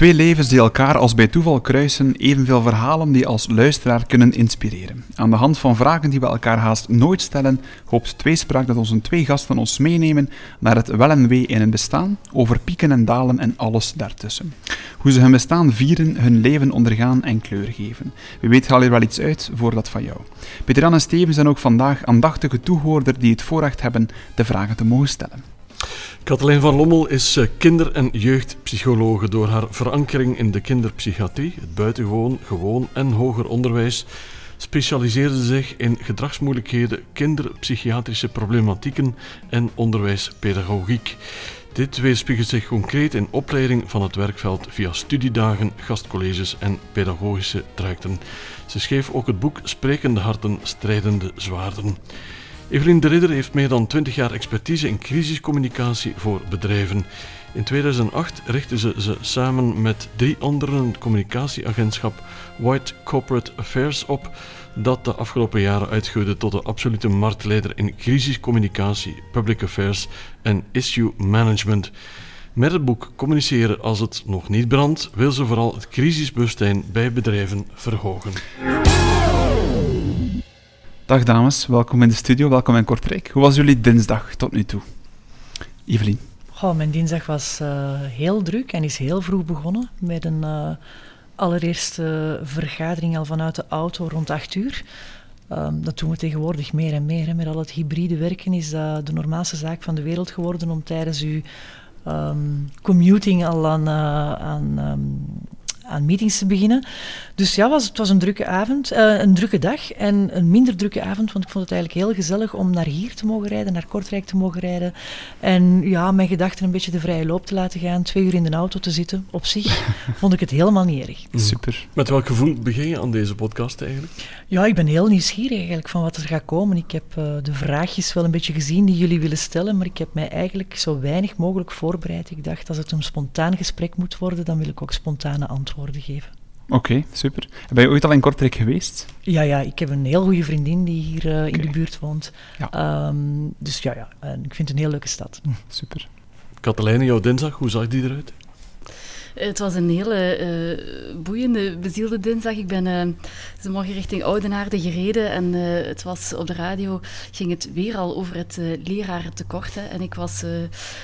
Twee levens die elkaar als bij toeval kruisen, evenveel verhalen die als luisteraar kunnen inspireren. Aan de hand van vragen die we elkaar haast nooit stellen, hoopt Tweespraak dat onze twee gasten ons meenemen naar het wel en wee in het bestaan, over pieken en dalen en alles daartussen. Hoe ze hun bestaan vieren, hun leven ondergaan en kleur geven. Wie weet haal er wel iets uit voor dat van jou. Peter en Steven zijn ook vandaag aandachtige toehoorder die het voorrecht hebben de vragen te mogen stellen. Katalijn van Lommel is eh, kinder- en jeugdpsychologe. Door haar verankering in de kinderpsychiatrie, het buitengewoon, gewoon en hoger onderwijs, specialiseerde ze zich in gedragsmoeilijkheden, kinderpsychiatrische problematieken en onderwijspedagogiek. Dit weerspiegelt zich concreet in opleiding van het werkveld via studiedagen, gastcolleges en pedagogische trajecten. Ze schreef ook het boek Sprekende Harten, Strijdende Zwaarden. Evelien de Ridder heeft meer dan 20 jaar expertise in crisiscommunicatie voor bedrijven. In 2008 richtte ze ze samen met drie anderen het communicatieagentschap White Corporate Affairs op, dat de afgelopen jaren uitgroeide tot de absolute marktleider in crisiscommunicatie, public affairs en issue management. Met het boek Communiceren als het nog niet brandt, wil ze vooral het crisisbewustzijn bij bedrijven verhogen. Dag dames, welkom in de studio, welkom in Kortrijk. Hoe was jullie dinsdag tot nu toe? Evelien? Oh, mijn dinsdag was uh, heel druk en is heel vroeg begonnen met een uh, allereerste vergadering al vanuit de auto rond 8 uur. Um, dat doen we tegenwoordig meer en meer. Hè. Met al het hybride werken is dat de normaalste zaak van de wereld geworden om tijdens uw um, commuting al aan, uh, aan um, aan meetings te beginnen. Dus ja, was, het was een drukke avond, uh, een drukke dag en een minder drukke avond, want ik vond het eigenlijk heel gezellig om naar hier te mogen rijden, naar Kortrijk te mogen rijden. En ja, mijn gedachten een beetje de vrije loop te laten gaan, twee uur in de auto te zitten. Op zich vond ik het helemaal niet erg. Super. Met welk gevoel begin je aan deze podcast eigenlijk? Ja, ik ben heel nieuwsgierig eigenlijk van wat er gaat komen. Ik heb uh, de vraagjes wel een beetje gezien die jullie willen stellen, maar ik heb mij eigenlijk zo weinig mogelijk voorbereid. Ik dacht, als het een spontaan gesprek moet worden, dan wil ik ook spontane antwoorden geven. Oké, okay, super. Ben je ooit al in Kortrijk geweest? Ja, ja, ik heb een heel goede vriendin die hier uh, in de buurt woont. Ja. Um, dus ja, ja, en ik vind het een heel leuke stad. Super. Katelijne, jouw dinsdag, hoe zag die eruit? Het was een hele uh, boeiende, bezielde dinsdag. Ik ben uh, deze morgen richting Oudenaarde gereden en uh, het was op de radio ging het weer al over het uh, lerarentekort. Hè. En ik was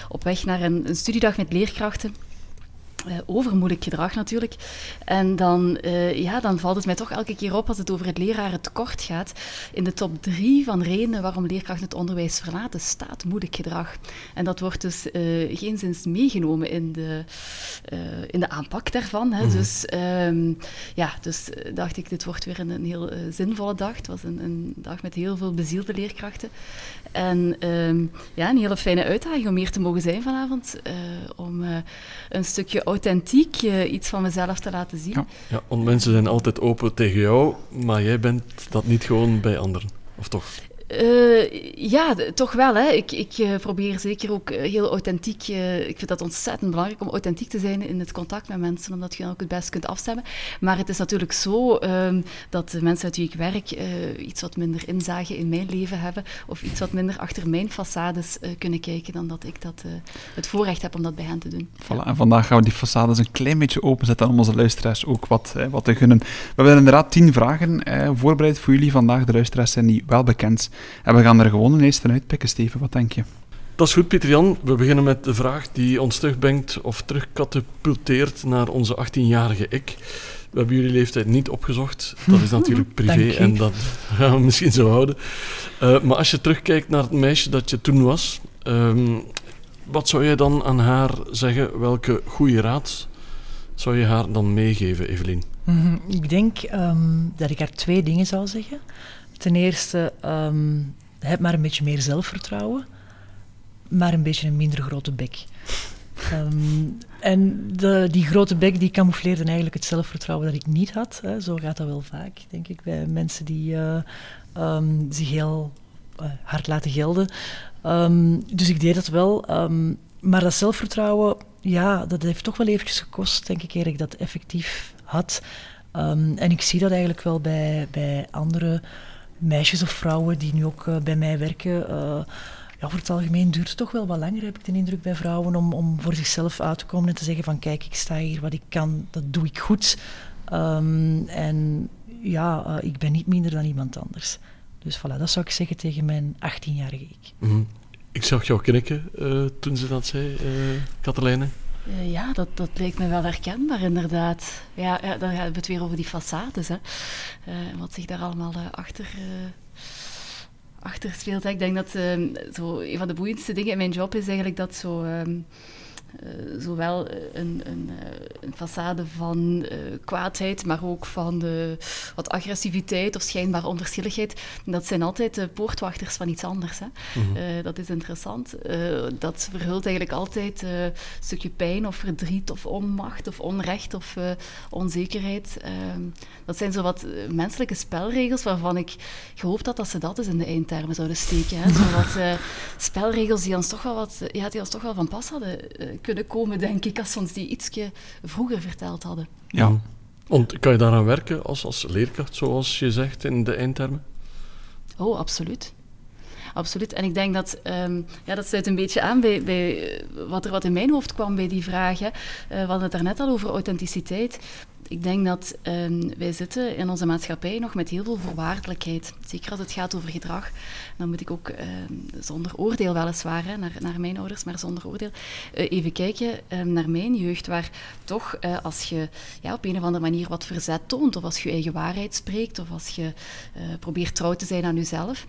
op weg naar een, een studiedag met leerkrachten. Uh, over moeilijk gedrag natuurlijk. En dan, uh, ja, dan valt het mij toch elke keer op als het over het lerarentekort gaat. In de top drie van redenen waarom leerkrachten het onderwijs verlaten, staat moeilijk gedrag. En dat wordt dus uh, geen zins meegenomen in de, in de aanpak daarvan. Hè. Mm. Dus, um, ja, dus dacht ik, dit wordt weer een, een heel zinvolle dag. Het was een, een, dag met heel veel bezielde leerkrachten. En um, ja, een hele fijne uitdaging om hier te mogen zijn vanavond. om een stukje authentiek iets van mezelf te laten zien. Ja. ja, want mensen zijn altijd open tegen jou, maar jij bent dat niet gewoon bij anderen, of toch? Uh, ja, toch wel. Hè. Ik, ik uh, probeer zeker ook heel authentiek. Uh, ik vind dat ontzettend belangrijk om authentiek te zijn in het contact met mensen, omdat je dan ook het best kunt afstemmen. Maar het is natuurlijk zo um, dat de mensen uit wie ik werk iets wat minder inzage in mijn leven hebben, of iets wat minder achter mijn façades kunnen kijken, dan dat ik dat, het voorrecht heb om dat bij hen te doen. Voilà, en vandaag gaan we die façades een klein beetje openzetten om onze luisteraars ook wat, wat te gunnen. We hebben inderdaad tien vragen voorbereid voor jullie vandaag. De luisteraars zijn die wel bekend. En we gaan er gewoon een eerste uitpikken, Steven. Wat denk je? Dat is goed, Pieter-Jan. We beginnen met de vraag die ons terugbrengt of terugkatapulteert naar onze 18-jarige ik. We hebben jullie leeftijd niet opgezocht. Dat is natuurlijk privé en dat gaan we misschien zo houden. Uh, maar als je terugkijkt naar het meisje dat je toen was, um, wat zou je dan aan haar zeggen? Welke goede raad zou je haar dan meegeven, Evelien? -hmm. Ik denk um, dat ik haar twee dingen zou zeggen. Ten eerste, um, heb maar een beetje meer zelfvertrouwen, maar een beetje een minder grote bek. Um, en de, die grote bek die camoufleerde eigenlijk het zelfvertrouwen dat ik niet had. Hè. Zo gaat dat wel vaak, denk ik, bij mensen die uh, um, zich heel uh, hard laten gelden. dus ik deed dat wel. maar dat zelfvertrouwen, ja, dat heeft toch wel eventjes gekost, denk ik, eer ik dat effectief had. en ik zie dat eigenlijk wel bij, bij andere meisjes of vrouwen die nu ook uh, bij mij werken. Uh, ja, voor het algemeen duurt het toch wel wat langer, heb ik de indruk bij vrouwen, om, om voor zichzelf uit te komen en te zeggen van kijk, ik sta hier, wat ik kan, dat doe ik goed. Ehm, en ja, uh, ik ben niet minder dan iemand anders. Dus voilà, dat zou ik zeggen tegen mijn 18-jarige ik. Mm Ik zag jou knikken toen ze dat zei, uh, Katelijne. Uh, ja, dat, dat lijkt me wel herkenbaar, inderdaad. Ja, ja dan hebben we het weer over die façades. Hè. wat zich daar allemaal achter achter speelt. Ik denk dat zo, een van de boeiendste dingen in mijn job is eigenlijk dat zo. Uh, zowel een, een, uh, een façade van uh, kwaadheid, maar ook van wat agressiviteit of schijnbare onverschilligheid. Dat zijn altijd de poortwachters van iets anders. Hè. Mm -hmm. dat is interessant. dat verhult eigenlijk altijd een stukje pijn of verdriet of onmacht of onrecht of onzekerheid. Ehm, dat zijn zo wat menselijke spelregels waarvan ik gehoopt had dat ze dat eens in de eindtermen zouden steken. Hè. Zo wat spelregels die ons toch wel, wat, ja, die ons toch wel van pas hadden kunnen komen, denk ik, als ze ons die ietsje vroeger verteld hadden. Ja. Want kan je daaraan werken als, als leerkracht, zoals je zegt in de eindtermen? Oh, absoluut. Absoluut. En ik denk dat, um, ja, dat sluit een beetje aan bij, bij wat er wat in mijn hoofd kwam bij die vragen. Uh, we hadden het daarnet al over authenticiteit ik denk dat um, wij zitten in onze maatschappij nog met heel veel voorwaardelijkheid. Zeker als het gaat over gedrag. Dan moet ik ook, um, zonder oordeel weliswaar, hè, naar, naar mijn ouders, maar zonder oordeel, uh, even kijken naar mijn jeugd, waar toch als je ja, op een of andere manier wat verzet toont, of als je je eigen waarheid spreekt, of als je probeert trouw te zijn aan jezelf,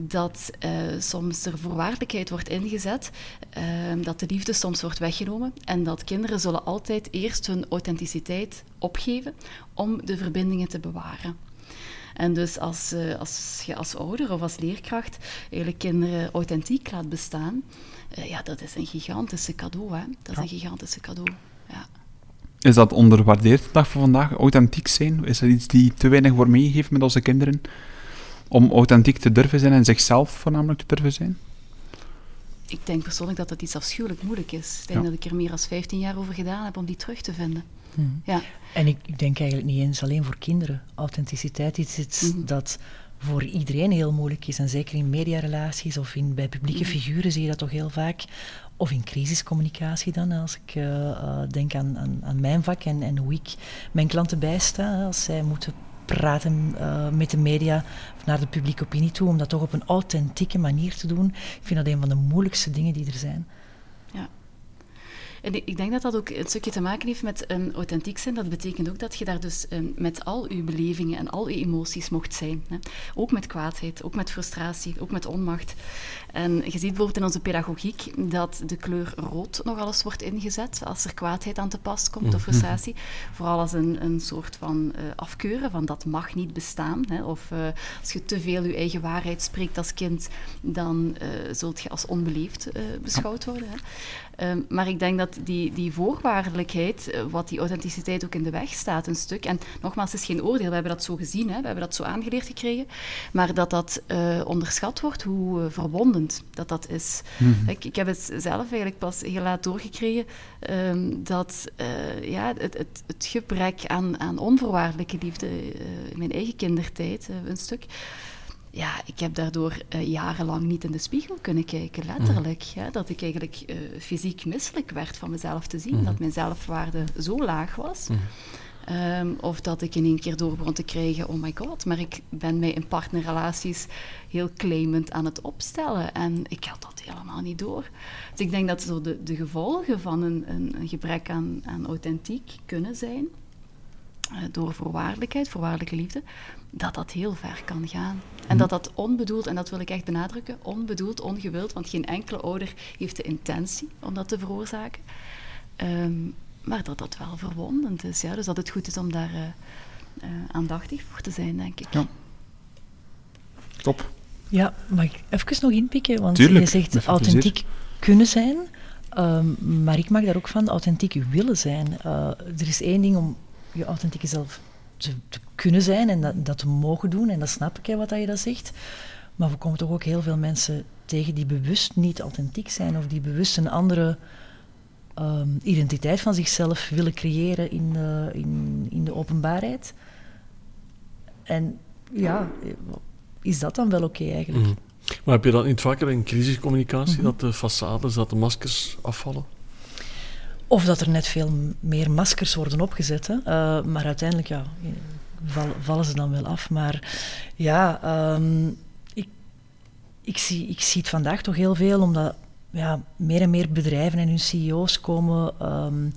dat soms er voorwaardelijkheid wordt ingezet, dat de liefde soms wordt weggenomen en dat kinderen zullen altijd eerst hun authenticiteit opgeven om de verbindingen te bewaren. En dus als, uh, als je als ouder of als leerkracht eigenlijk kinderen authentiek laat bestaan, uh, ja, dat is een gigantische cadeau. Hè? Dat is ja. een gigantische cadeau. Ja. Is dat onderwaardeerd de dag van vandaag, authentiek zijn? Is dat iets die te weinig wordt meegegeven met onze kinderen? Om authentiek te durven zijn en zichzelf voornamelijk te durven zijn? Ik denk persoonlijk dat dat iets afschuwelijk moeilijk is. Ik denk ja. dat ik er meer dan 15 jaar over gedaan heb om die terug te vinden. Hmm. Ja. En ik, ik, denk eigenlijk niet eens alleen voor kinderen. Authenticiteit is iets mm. dat voor iedereen heel moeilijk is. En zeker in mediarelaties of in, bij publieke mm. figuren zie je dat toch heel vaak. Of in crisiscommunicatie dan, als ik uh, uh, denk aan, aan, aan, mijn vak en, en hoe ik mijn klanten bijsta. Als zij moeten praten uh, met de media naar de publieke opinie toe, om dat toch op een authentieke manier te doen. Ik vind dat een van de moeilijkste dingen die er zijn. En ik denk dat dat ook een stukje te maken heeft met um, authentiek zijn. Dat betekent ook dat je daar dus um, met al je belevingen en al je emoties mocht zijn. Hè. Ook met kwaadheid, ook met frustratie, ook met onmacht. En je ziet bijvoorbeeld in onze pedagogiek dat de kleur rood nogal eens wordt ingezet als er kwaadheid aan te pas komt of mhm. frustratie. Vooral als een, een soort van uh, afkeuren van dat mag niet bestaan. Hè. Of uh, als je te veel je eigen waarheid spreekt als kind, dan uh, zult je als onbeleefd beschouwd worden. Hè. Um, maar ik denk dat die, die voorwaardelijkheid, uh, wat die authenticiteit ook in de weg staat, een stuk. En nogmaals, het is geen oordeel, we hebben dat zo gezien, hè, we hebben dat zo aangeleerd gekregen. Maar dat dat uh, onderschat wordt, hoe uh, verwondend dat dat is. Mm -hmm. ik, ik, heb het zelf eigenlijk pas heel laat doorgekregen, um, dat ja, het, het, het, gebrek aan, aan onvoorwaardelijke liefde in mijn eigen kindertijd, een stuk ja, ik heb daardoor uh, jarenlang niet in de spiegel kunnen kijken, letterlijk. Mm. Ja, dat ik eigenlijk uh, fysiek misselijk werd van mezelf te zien. Mm. Dat mijn zelfwaarde zo laag was. Mm. Um, of dat ik in één keer door begon te krijgen, oh my god, maar ik ben mij in partnerrelaties heel claimend aan het opstellen. En ik had dat helemaal niet door. Dus ik denk dat zo de, de gevolgen van een, een, een gebrek aan, aan authentiek kunnen zijn, door voorwaardelijkheid, voorwaardelijke liefde, dat dat heel ver kan gaan. En dat dat onbedoeld, en dat wil ik echt benadrukken, onbedoeld, ongewild, want geen enkele ouder heeft de intentie om dat te veroorzaken. Um, maar dat dat wel verwondend is. Ja? Dus dat het goed is om daar uh, uh, aandachtig voor te zijn, denk ik. Ja. Top. Ja, mag ik even nog inpikken? Want Tuurlijk, je zegt authentiek kunnen zijn, um, maar ik mag daar ook van authentiek willen zijn. Uh, er is één ding om je authentieke zelf te, te kunnen zijn en dat, dat, te mogen doen, en dat snap ik, hè, wat dat je dat zegt. Maar we komen toch ook heel veel mensen tegen die bewust niet authentiek zijn of die bewust een andere um, identiteit van zichzelf willen creëren in de, in, in de openbaarheid. En ja, is dat dan wel oké okay eigenlijk? Mm. Maar heb je dat niet vaker in crisiscommunicatie, mhm. dat de façades, dat de maskers afvallen? Of dat er net veel meer maskers worden opgezet. Uh, maar uiteindelijk ja, vallen ze dan wel af. Maar ja, ehm, ik, ik, zie, ik zie het vandaag toch heel veel, omdat ja, meer en meer bedrijven en hun CEO's komen ehm,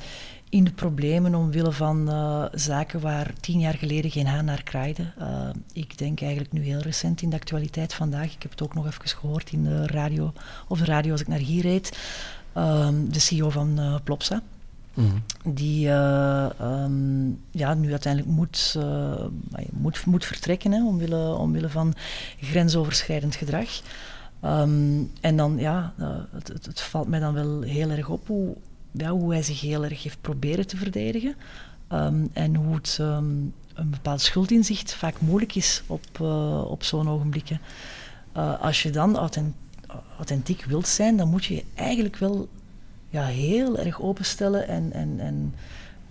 in de problemen omwille van uh, zaken waar tien jaar geleden geen haan naar kraaide. Uh, ik denk eigenlijk nu heel recent in de actualiteit vandaag. Ik heb het ook nog even gehoord in de radio, of de radio als ik naar hier reed. Um, de CEO van uh, Plopsa. Mm -hmm. Die um, ja, nu uiteindelijk moet, moet, moet vertrekken hè, omwille, omwille van grensoverschrijdend gedrag. Um, en dan, ja, het, het, het, valt mij dan wel heel erg op hoe, ja, hoe hij zich heel erg heeft proberen te verdedigen. En hoe het een bepaald schuldinzicht vaak moeilijk is op, uh, op zo'n ogenblikken. Uh, als je dan authent authentiek wilt zijn, dan moet je je eigenlijk wel ja, heel erg openstellen en, en, en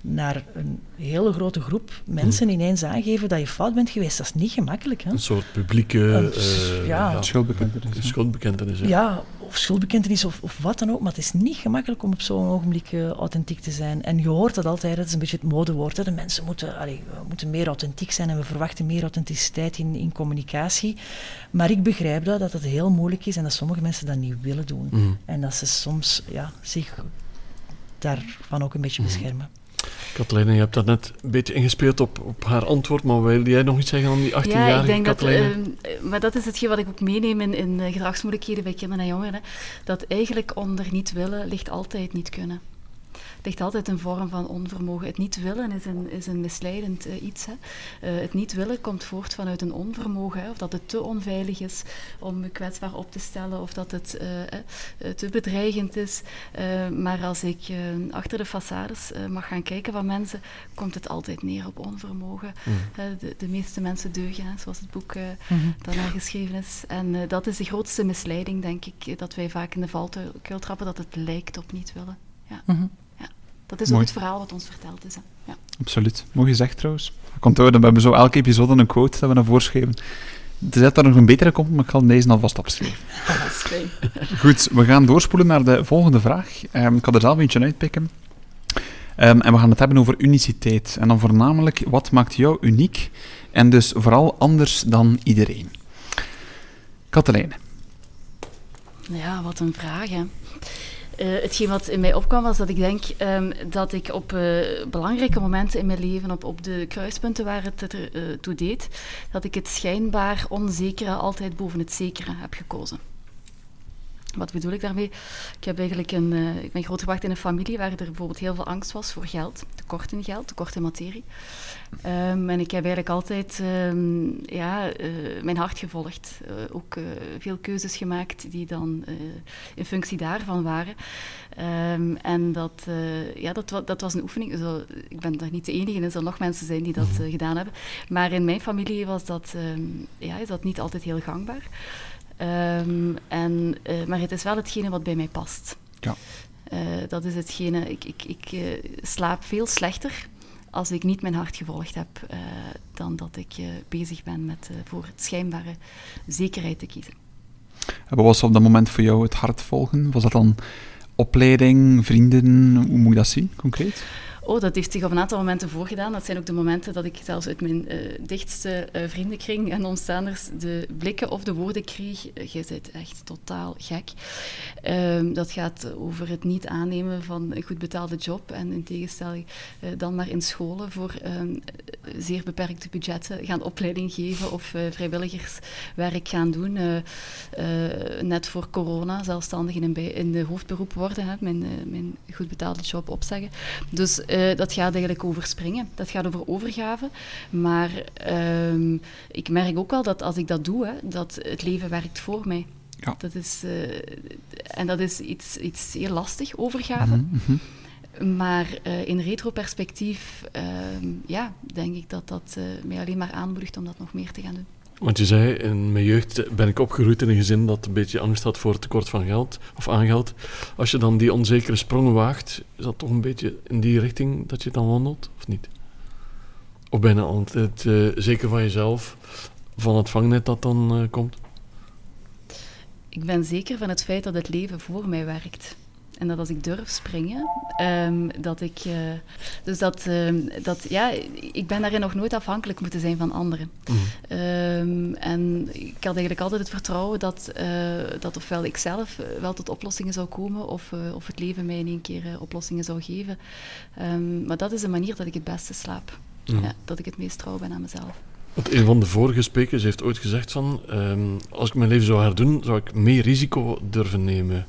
naar een hele grote groep mensen hmm. ineens aangeven dat je fout bent geweest. Dat is niet gemakkelijk. Hè? Een soort publieke uh, ja, ja, schuldbekentenis. schuldbekentenis ja. ja, of schuldbekentenis of, of wat dan ook. Maar het is niet gemakkelijk om op zo'n ogenblik uh, authentiek te zijn. En je hoort dat altijd, dat is een beetje het modewoord. Hè? De mensen moeten, allee, moeten meer authentiek zijn en we verwachten meer authenticiteit in, in communicatie. Maar ik begrijp dat, dat het heel moeilijk is en dat sommige mensen dat niet willen doen. Mm. En dat ze soms ja, zich daarvan ook een beetje mm. beschermen. Kathleen, je hebt dat net een beetje ingespeeld op, op haar antwoord, maar wil jij nog iets zeggen aan die 18-jarige Ja, ik denk dat, uh, maar dat is hetgeen wat ik ook meeneem in, in uh, gedragsmoeilijkheden bij kinderen en jongeren. Hè, dat eigenlijk onder niet willen ligt altijd niet kunnen ligt altijd een vorm van onvermogen. Het niet willen is een, is een misleidend uh, iets. Hè. Uh, het niet willen komt voort vanuit een onvermogen. Hè. Of dat het te onveilig is om je kwetsbaar op te stellen. Of dat het uh, te bedreigend is. maar als ik achter de façades mag gaan kijken van mensen, komt het altijd neer op onvermogen. Mm. De, de, meeste mensen deugen, hè, zoals het boek mm daarna geschreven is. En dat is de grootste misleiding, denk ik, dat wij vaak in de valkuil trappen, dat het lijkt op niet willen. Ja. Mm -hmm. Dat is ook het verhaal wat ons verteld is. Hè. Ja. Absoluut. Mooi gezegd trouwens. Komt we hebben zo elke episode een quote dat we naar voren schrijven. Er zit daar nog een betere komt, maar ik ga deze alvast opschrijven. Goed, we gaan doorspoelen naar de volgende vraag. Um, ik ga er zelf eentje uitpikken. Um, en we gaan het hebben over uniciteit. En dan voornamelijk, wat maakt jou uniek en dus vooral anders dan iedereen? Katelijne. Ja, wat een vraag, hè. Uh, hetgeen wat in mij opkwam was dat ik denk um, dat ik op uh, belangrijke momenten in mijn leven, op, op de kruispunten waar het er uh, toe deed, dat ik het schijnbaar onzekere altijd boven het zekere heb gekozen. Wat bedoel ik daarmee? Ik, heb eigenlijk een, uh, ik ben grootgebracht in een familie waar er bijvoorbeeld heel veel angst was voor geld, tekort in geld, tekort in materie. Um, en ik heb eigenlijk altijd um, ja, uh, mijn hart gevolgd. Uh, ook veel keuzes gemaakt die dan in functie daarvan waren. Um, en dat, ja, dat, dat, was een oefening. Zo, ik ben daar niet de enige in, er zullen nog mensen zijn die dat gedaan hebben. Maar in mijn familie was dat, ja, is dat niet altijd heel gangbaar. Um, en, uh, maar het is wel hetgene wat bij mij past. Ja. Uh, dat is hetgene, ik, ik, ik uh, slaap veel slechter als ik niet mijn hart gevolgd heb, dan dat ik bezig ben met voor het schijnbare zekerheid te kiezen. En wat was op dat moment voor jou het hart volgen? Was dat dan opleiding, vrienden? Hoe moet je dat zien, concreet? Oh, dat heeft zich op een aantal momenten voorgedaan. Dat zijn ook de momenten dat ik zelfs uit mijn uh, dichtste uh, vriendenkring en omstaanders de blikken of de woorden kreeg. Uh, je bent echt totaal gek. Ehm, dat gaat over het niet aannemen van een goed betaalde job en in tegenstelling dan maar in scholen voor ehm, zeer beperkte budgetten gaan opleiding geven of vrijwilligerswerk gaan doen. net voor corona, zelfstandig in, een in de hoofdberoep worden, mijn, mijn goed betaalde job opzeggen. Dus uh, dat gaat eigenlijk over springen. Dat gaat over overgave. Maar um, ik merk ook wel dat als ik dat doe, hè, dat het leven werkt voor mij. Ja. Dat is, uh, en dat is iets, iets heel lastig, overgave. Mm -hmm. Maar uh, in retroperspectief, uh, ja, denk ik dat dat mij alleen maar aanmoedigt om dat nog meer te gaan doen. Want je zei, in mijn jeugd ben ik opgegroeid in een gezin dat een beetje angst had voor tekort van geld, of aan geld. Als je dan die onzekere sprongen waagt, is dat toch een beetje in die richting dat je dan wandelt, of niet? Of je altijd uh, zeker van jezelf, van het vangnet dat dan uh, komt? Ik ben zeker van het feit dat het leven voor mij werkt. En dat als ik durf springen, um, dat ik. Uh, dus dat, um, dat, ja, ik ben daarin nog nooit afhankelijk moeten zijn van anderen. Mm. Um, en ik had eigenlijk altijd het vertrouwen dat, uh, dat ofwel ik zelf wel tot oplossingen zou komen, of, uh, of het leven mij in één keer oplossingen zou geven. maar dat is de manier dat ik het beste slaap. Mm. Ja, dat ik het meest trouw ben aan mezelf. Want een van de vorige sprekers heeft ooit gezegd van, als ik mijn leven zou herdoen, zou ik meer risico durven nemen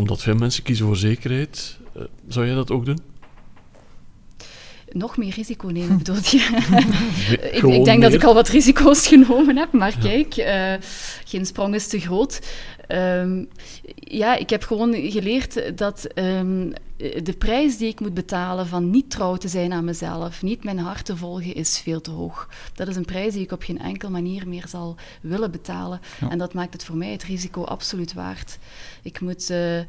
omdat veel mensen kiezen voor zekerheid. Uh, zou jij dat ook doen? Nog meer risico nemen, bedoel je? ik, ik, denk dat ik al wat risico's genomen heb, maar kijk, uh, geen sprong is te groot. Um, ja, ik heb gewoon geleerd dat um, de prijs die ik moet betalen van niet trouw te zijn aan mezelf, niet mijn hart te volgen, is veel te hoog. Dat is een prijs die ik op geen enkele manier meer zal willen betalen. En dat maakt het voor mij het risico absoluut waard. Ik moet... Uh,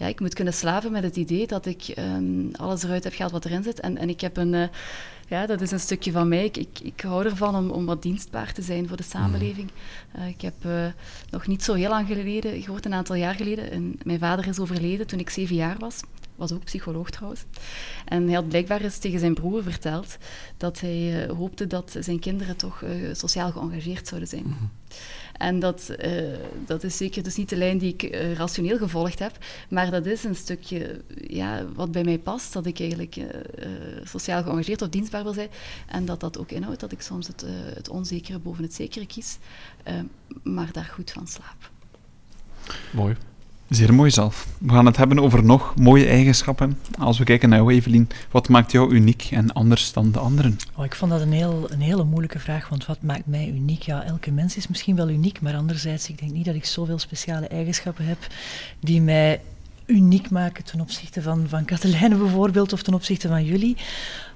ja, ik moet kunnen slaven met het idee dat ik um, alles eruit heb gehaald wat erin zit. En, en ik heb een, uh, ja, dat is een stukje van mij. Ik, ik, ik hou ervan om, om wat dienstbaar te zijn voor de samenleving. Uh, ik heb uh, nog niet zo heel lang geleden gehoord, een aantal jaar geleden. En mijn vader is overleden toen ik zeven jaar was was ook psycholoog trouwens. En hij had blijkbaar eens tegen zijn broer verteld dat hij uh, hoopte dat zijn kinderen toch uh, sociaal geëngageerd zouden zijn. Mm -hmm. En dat, uh, dat is zeker dus niet de lijn die ik rationeel gevolgd heb, maar dat is een stukje ja, wat bij mij past, dat ik eigenlijk sociaal geëngageerd of dienstbaar wil zijn. En dat dat ook inhoudt dat ik soms het, het onzekere boven het zekere kies, maar daar goed van slaap. Mooi. Zeer mooi zelf. We gaan het hebben over nog mooie eigenschappen. Als we kijken naar jou, Evelien, wat maakt jou uniek en anders dan de anderen? Oh, ik vond dat een, heel, een hele moeilijke vraag, want wat maakt mij uniek? Ja, elke mens is misschien wel uniek, maar anderzijds, ik denk niet dat ik zoveel speciale eigenschappen heb die mij uniek maken ten opzichte van, van Katelijne bijvoorbeeld, of ten opzichte van jullie.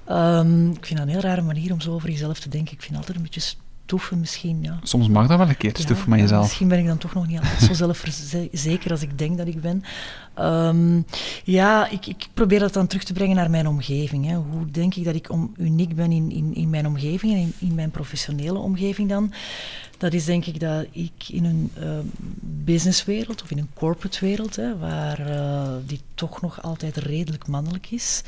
Um, ik vind dat een heel rare manier om zo over jezelf te denken. Ik vind altijd een beetje toeven misschien. Ja. Soms mag dat wel een keer, ja, stoeven met jezelf. misschien ben ik dan toch nog niet altijd zo zelfzeker als ik denk dat ik ben. Um, ja, ik, ik, probeer dat dan terug te brengen naar mijn omgeving. Hè. Hoe denk ik dat ik om, uniek ben in, in, in mijn omgeving en in, in, mijn professionele omgeving dan? Dat is denk ik dat ik in een uh, businesswereld of in een corporate wereld, hè, waar uh, die toch nog altijd redelijk mannelijk is,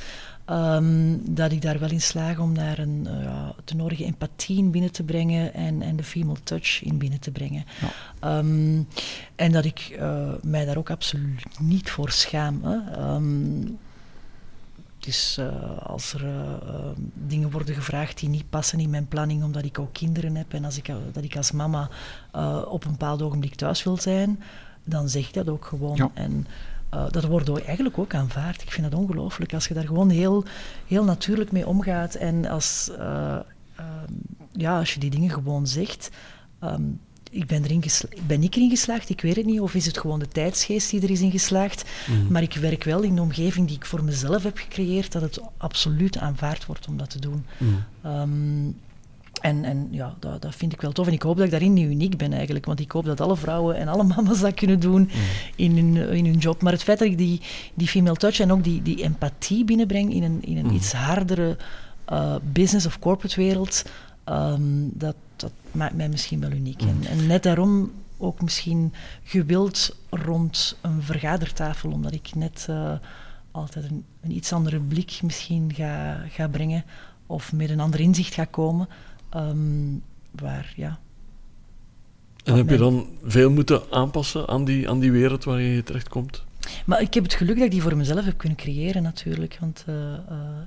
Um, dat ik daar wel in slaag om daar een uh, de nodige empathie in binnen te brengen en, en de female touch in binnen te brengen. Ja. Um, en dat ik uh, mij daar ook absoluut niet voor schaam. Hè. Um, dus uh, als er dingen worden gevraagd die niet passen in mijn planning, omdat ik ook kinderen heb en als ik, dat ik als mama op een bepaald ogenblik thuis wil zijn, dan zeg ik dat ook gewoon. Ja. En, uh, dat wordt eigenlijk ook aanvaard. Ik vind dat ongelooflijk. Als je daar gewoon heel, heel natuurlijk mee omgaat en als, uh, uh, ja, als je die dingen gewoon zegt. Um, ik ben, erin ben ik erin geslaagd? Ik weet het niet. Of is het gewoon de tijdsgeest die er is in geslaagd? Mm. Maar ik werk wel in de omgeving die ik voor mezelf heb gecreëerd, dat het absoluut aanvaard wordt om dat te doen. Mm. Um, en, en ja, dat, dat, vind ik wel tof. En ik hoop dat ik daarin niet uniek ben eigenlijk. Want ik hoop dat alle vrouwen en alle mama's dat kunnen doen mm. in, hun, in hun job. Maar het feit dat ik die, die female touch en ook die, die empathie binnenbreng in een, in een mm. iets hardere uh, business of corporate wereld, um, dat, dat maakt mij misschien wel uniek. Mm. En, en net daarom ook misschien gewild rond een vergadertafel, omdat ik net uh, altijd een, een, iets andere blik misschien ga, ga brengen of met een ander inzicht ga komen. Um, waar, ja. En heb je dan veel moeten aanpassen aan die, aan die wereld waar je terechtkomt? Maar ik heb het geluk dat ik die voor mezelf heb kunnen creëren natuurlijk. Want uh, uh,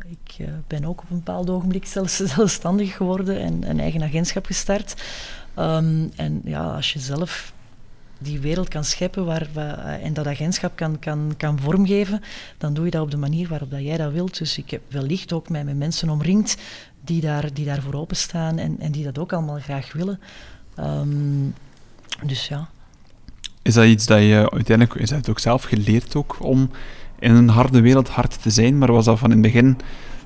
ik uh, ben ook op een bepaald ogenblik zelfs zelfstandig geworden en een eigen agentschap gestart. Um, en ja, als je zelf die wereld kan scheppen waar, en dat agentschap kan, kan, kan vormgeven, dan doe je dat op de manier waarop dat jij dat wilt. Dus ik heb wellicht ook mij met mensen omringd die, daar, die daarvoor openstaan en, en die dat ook allemaal graag willen. Um, dus ja. Is dat iets dat je uiteindelijk, is dat ook zelf geleerd ook om in een harde wereld hard te zijn, maar was dat van in het begin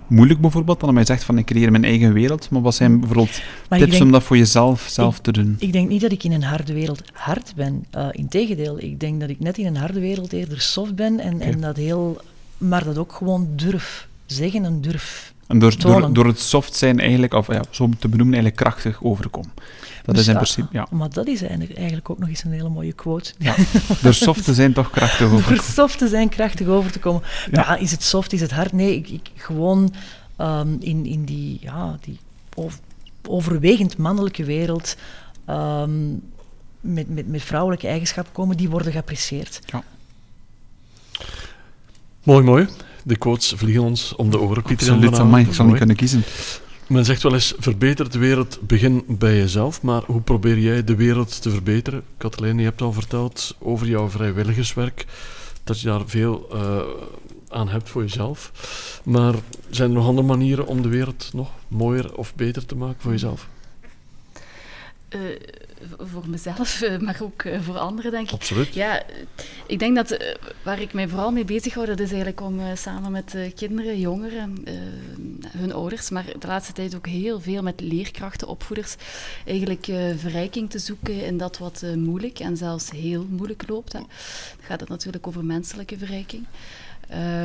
moeilijk bijvoorbeeld, dan mij zegt van ik creëer mijn eigen wereld, maar wat zijn bijvoorbeeld maar tips denk, om dat voor jezelf zelf ik, te doen? Ik denk niet dat ik in een harde wereld hard ben. Uh, Integendeel, ik denk dat ik net in een harde wereld eerder soft ben en, okay. en dat heel, maar dat ook gewoon durf zeggen en durf En door, door, door, het soft zijn eigenlijk, of ja, zo te benoemen, eigenlijk krachtig overkomen. Dat is in principe, ja. Maar dat is eigenlijk, ook nog eens een hele mooie quote. Ja, door soft te zijn toch krachtig over Door soft te zijn krachtig over te komen. Ja, is het soft, is het hard? Nee, ik, ik gewoon um, in, in die, ja, die overwegend mannelijke wereld um, met, met, met vrouwelijke eigenschappen komen, die worden geapprecieerd. Ja. Mooi, mooi. De quotes vliegen ons om de oren, Pieter. Absoluut, amai, ik zal niet kunnen kiezen. Men zegt wel eens, verbeter de wereld, begin bij jezelf. Maar hoe probeer jij de wereld te verbeteren? Kathleen, je hebt al verteld over jouw vrijwilligerswerk, dat je daar veel uh, aan hebt voor jezelf. Maar zijn er nog andere manieren om de wereld nog mooier of beter te maken voor jezelf? Uh, voor mezelf, eh, maar ook eh, voor anderen, denk ik. Absoluut. Ja, ik denk dat eh, waar ik mij vooral mee bezig hou, dat is eigenlijk om samen met kinderen, jongeren, hun ouders, maar de laatste tijd ook heel veel met leerkrachten, opvoeders, eigenlijk verrijking te zoeken in dat wat moeilijk en zelfs heel moeilijk loopt. Dan gaat het natuurlijk over menselijke verrijking.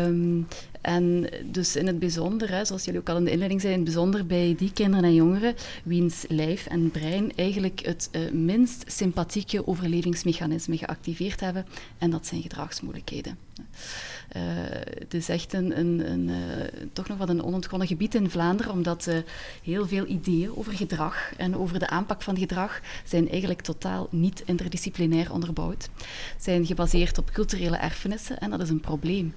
Um, en dus in het bijzonder, hè, zoals jullie ook al in de inleiding zeiden, in het bijzonder bij die kinderen en jongeren wiens lijf en brein eigenlijk het uh, minst sympathieke overlevingsmechanisme geactiveerd hebben, en dat zijn gedragsmoeilijkheden. Uh, het is echt een, een, een uh, toch nog wat een onontgonnen gebied in Vlaanderen, omdat uh, heel veel ideeën over gedrag en over de aanpak van gedrag zijn eigenlijk totaal niet interdisciplinair onderbouwd. Zijn gebaseerd op culturele erfenissen en dat is een probleem.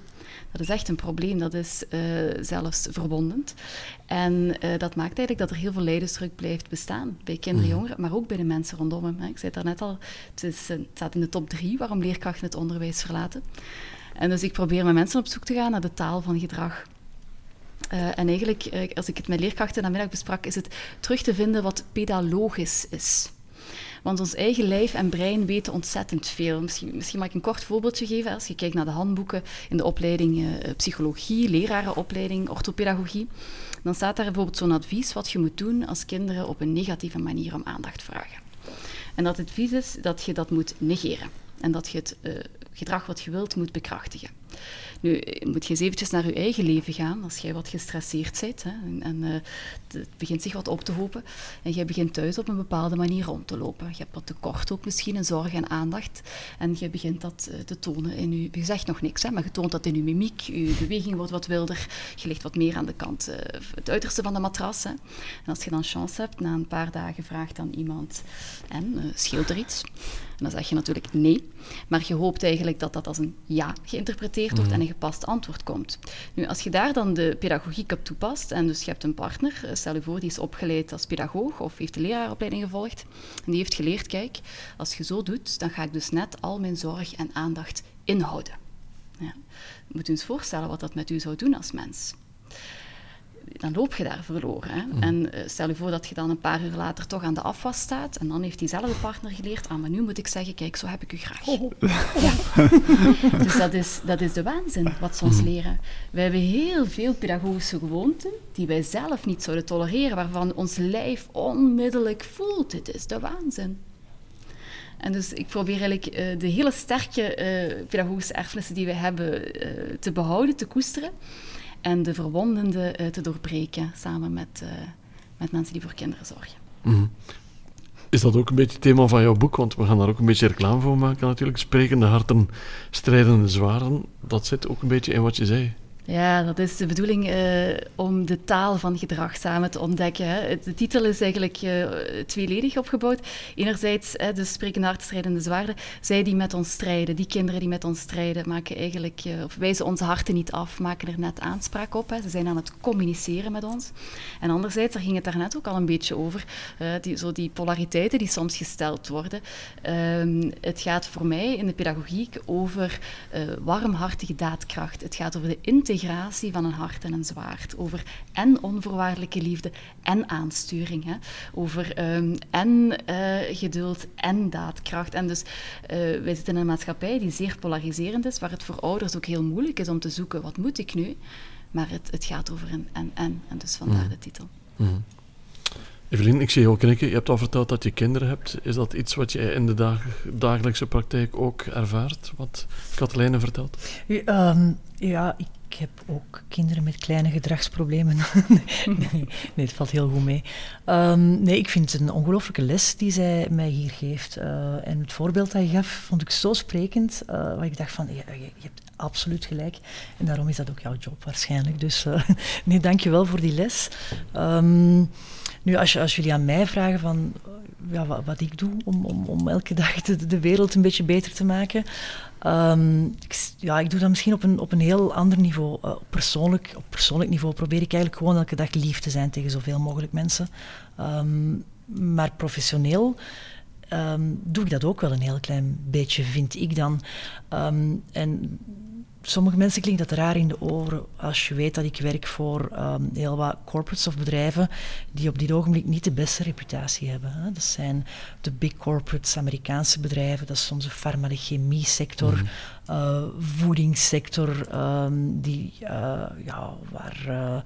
Dat is echt een probleem, dat is uh, zelfs verwondend. En uh, dat maakt eigenlijk dat er heel veel leidersdruk blijft bestaan bij kinderen, mhm. jongeren, maar ook bij de mensen rondom hem. Ik zei het daarnet al, het, is, het staat in de top drie waarom leerkrachten het onderwijs verlaten. En dus ik probeer met mensen op zoek te gaan naar de taal van gedrag. Uh, en eigenlijk, als ik het met leerkrachten namiddag besprak, is het terug te vinden wat pedalogisch is. Want ons eigen lijf en brein weten ontzettend veel. Misschien, misschien mag ik een kort voorbeeldje geven. Als je kijkt naar de handboeken in de opleiding uh, psychologie, lerarenopleiding, orthopedagogie, dan staat daar bijvoorbeeld zo'n advies wat je moet doen als kinderen op een negatieve manier om aandacht vragen. En dat advies is dat je dat moet negeren en dat je het gedrag wat je wilt moet bekrachtigen. Nu, moet je eens eventjes naar je eigen leven gaan, als jij wat gestresseerd bent hè, en, en uh, het begint zich wat op te hopen en jij begint thuis op een bepaalde manier rond te lopen. Je hebt wat tekort ook misschien in zorg en aandacht en je begint dat uh, te tonen in je, je zegt nog niks, hè, maar je toont dat in je mimiek, je beweging wordt wat wilder, je ligt wat meer aan de kant, uh, het uiterste van de matras. Hè. En als je dan chance hebt, na een paar dagen vraagt dan iemand en scheelt er iets? En dan zeg je natuurlijk nee, maar je hoopt eigenlijk dat dat als een ja geïnterpreteerd wordt mm. en een gepast antwoord komt. Nu, als je daar dan de pedagogiek op toepast, en dus je hebt een partner, eh, stel je voor, die is opgeleid als pedagoog of heeft de leraaropleiding gevolgd, en die heeft geleerd, kijk, als je zo doet, dan ga ik dus net al mijn zorg en aandacht inhouden. Ja. Je moet je eens voorstellen wat dat met u zou doen als mens dan loop je daar verloren. Hè? Mm. En uh, stel je voor dat je dan een paar uur later toch aan de afwas staat en dan heeft diezelfde partner geleerd, ah, maar nu moet ik zeggen, kijk, zo heb ik u graag. Oh. Ja. dus dat is, dat is de waanzin wat ze ons mm. leren. Wij hebben heel veel pedagogische gewoonten die wij zelf niet zouden tolereren, waarvan ons lijf onmiddellijk voelt, dit is de waanzin. En dus ik probeer eigenlijk uh, de hele sterke uh, pedagogische erfenissen die we hebben te behouden, te koesteren en de verwondende uh, te doorbreken samen met, uh, met mensen die voor kinderen zorgen. Mm. Is dat ook een beetje het thema van jouw boek? Want we gaan daar ook een beetje reclame voor maken natuurlijk. Sprekende harten, strijdende zwaren. Dat zit ook een beetje in wat je zei. Ja, dat is de bedoeling uh, om de taal van gedrag samen te ontdekken. Hè. De titel is eigenlijk uh, tweeledig opgebouwd. Enerzijds, de sprekende hartstrijdende zwaarden. Zij die met ons strijden, die kinderen die met ons strijden, maken eigenlijk, uh, of wijzen onze harten niet af, maken er net aanspraak op. Hè. Ze zijn aan het communiceren met ons. En anderzijds, daar ging het daarnet ook al een beetje over, die, zo die polariteiten die soms gesteld worden. Ehm, het gaat voor mij in de pedagogiek over warmhartige daadkracht. Het gaat over de integratie integratie van een hart en een zwaard. Over en onvoorwaardelijke liefde en aansturing. Hè. Over um, en uh, geduld en daadkracht. En dus uh, wij zitten in een maatschappij die zeer polariserend is, waar het voor ouders ook heel moeilijk is om te zoeken, wat moet ik nu? Maar het, het gaat over een en-en. En dus vandaar mm. de titel. Mm. Evelien, ik zie je ook knikken. Je hebt al verteld dat je kinderen hebt. Is dat iets wat je in de dag, dagelijkse praktijk ook ervaart, wat Katelijne vertelt? Ja, um, ja, ik ik heb ook kinderen met kleine gedragsproblemen. nee, het valt heel goed mee. Ehm, nee, ik vind het een ongelooflijke les die zij mij hier geeft. Uh, en het voorbeeld dat je gaf, vond ik zo sprekend, uh, waar ik dacht van, je, je, hebt absoluut gelijk. En daarom is dat ook jouw job waarschijnlijk. Dus uh, nee, dank je wel voor die les. Um, nu, als, als jullie aan mij vragen van ja, wat, ik doe om, om, om elke dag de wereld een beetje beter te maken. Um, ik, ja, ik doe dat misschien op een, op een heel ander niveau. Uh, persoonlijk, op persoonlijk niveau probeer ik eigenlijk gewoon elke dag lief te zijn tegen zoveel mogelijk mensen. Um, maar professioneel um, doe ik dat ook wel een heel klein beetje, vind ik dan. en sommige mensen klinkt dat raar in de oren als je weet dat ik werk voor um, heel wat corporates of bedrijven die op dit ogenblik niet de beste reputatie hebben. Hè. Dat zijn de big corporates, Amerikaanse bedrijven, dat is soms de farmachemie sector, mm uh, voedingssector, um, die, uh, ja, waar... Uh,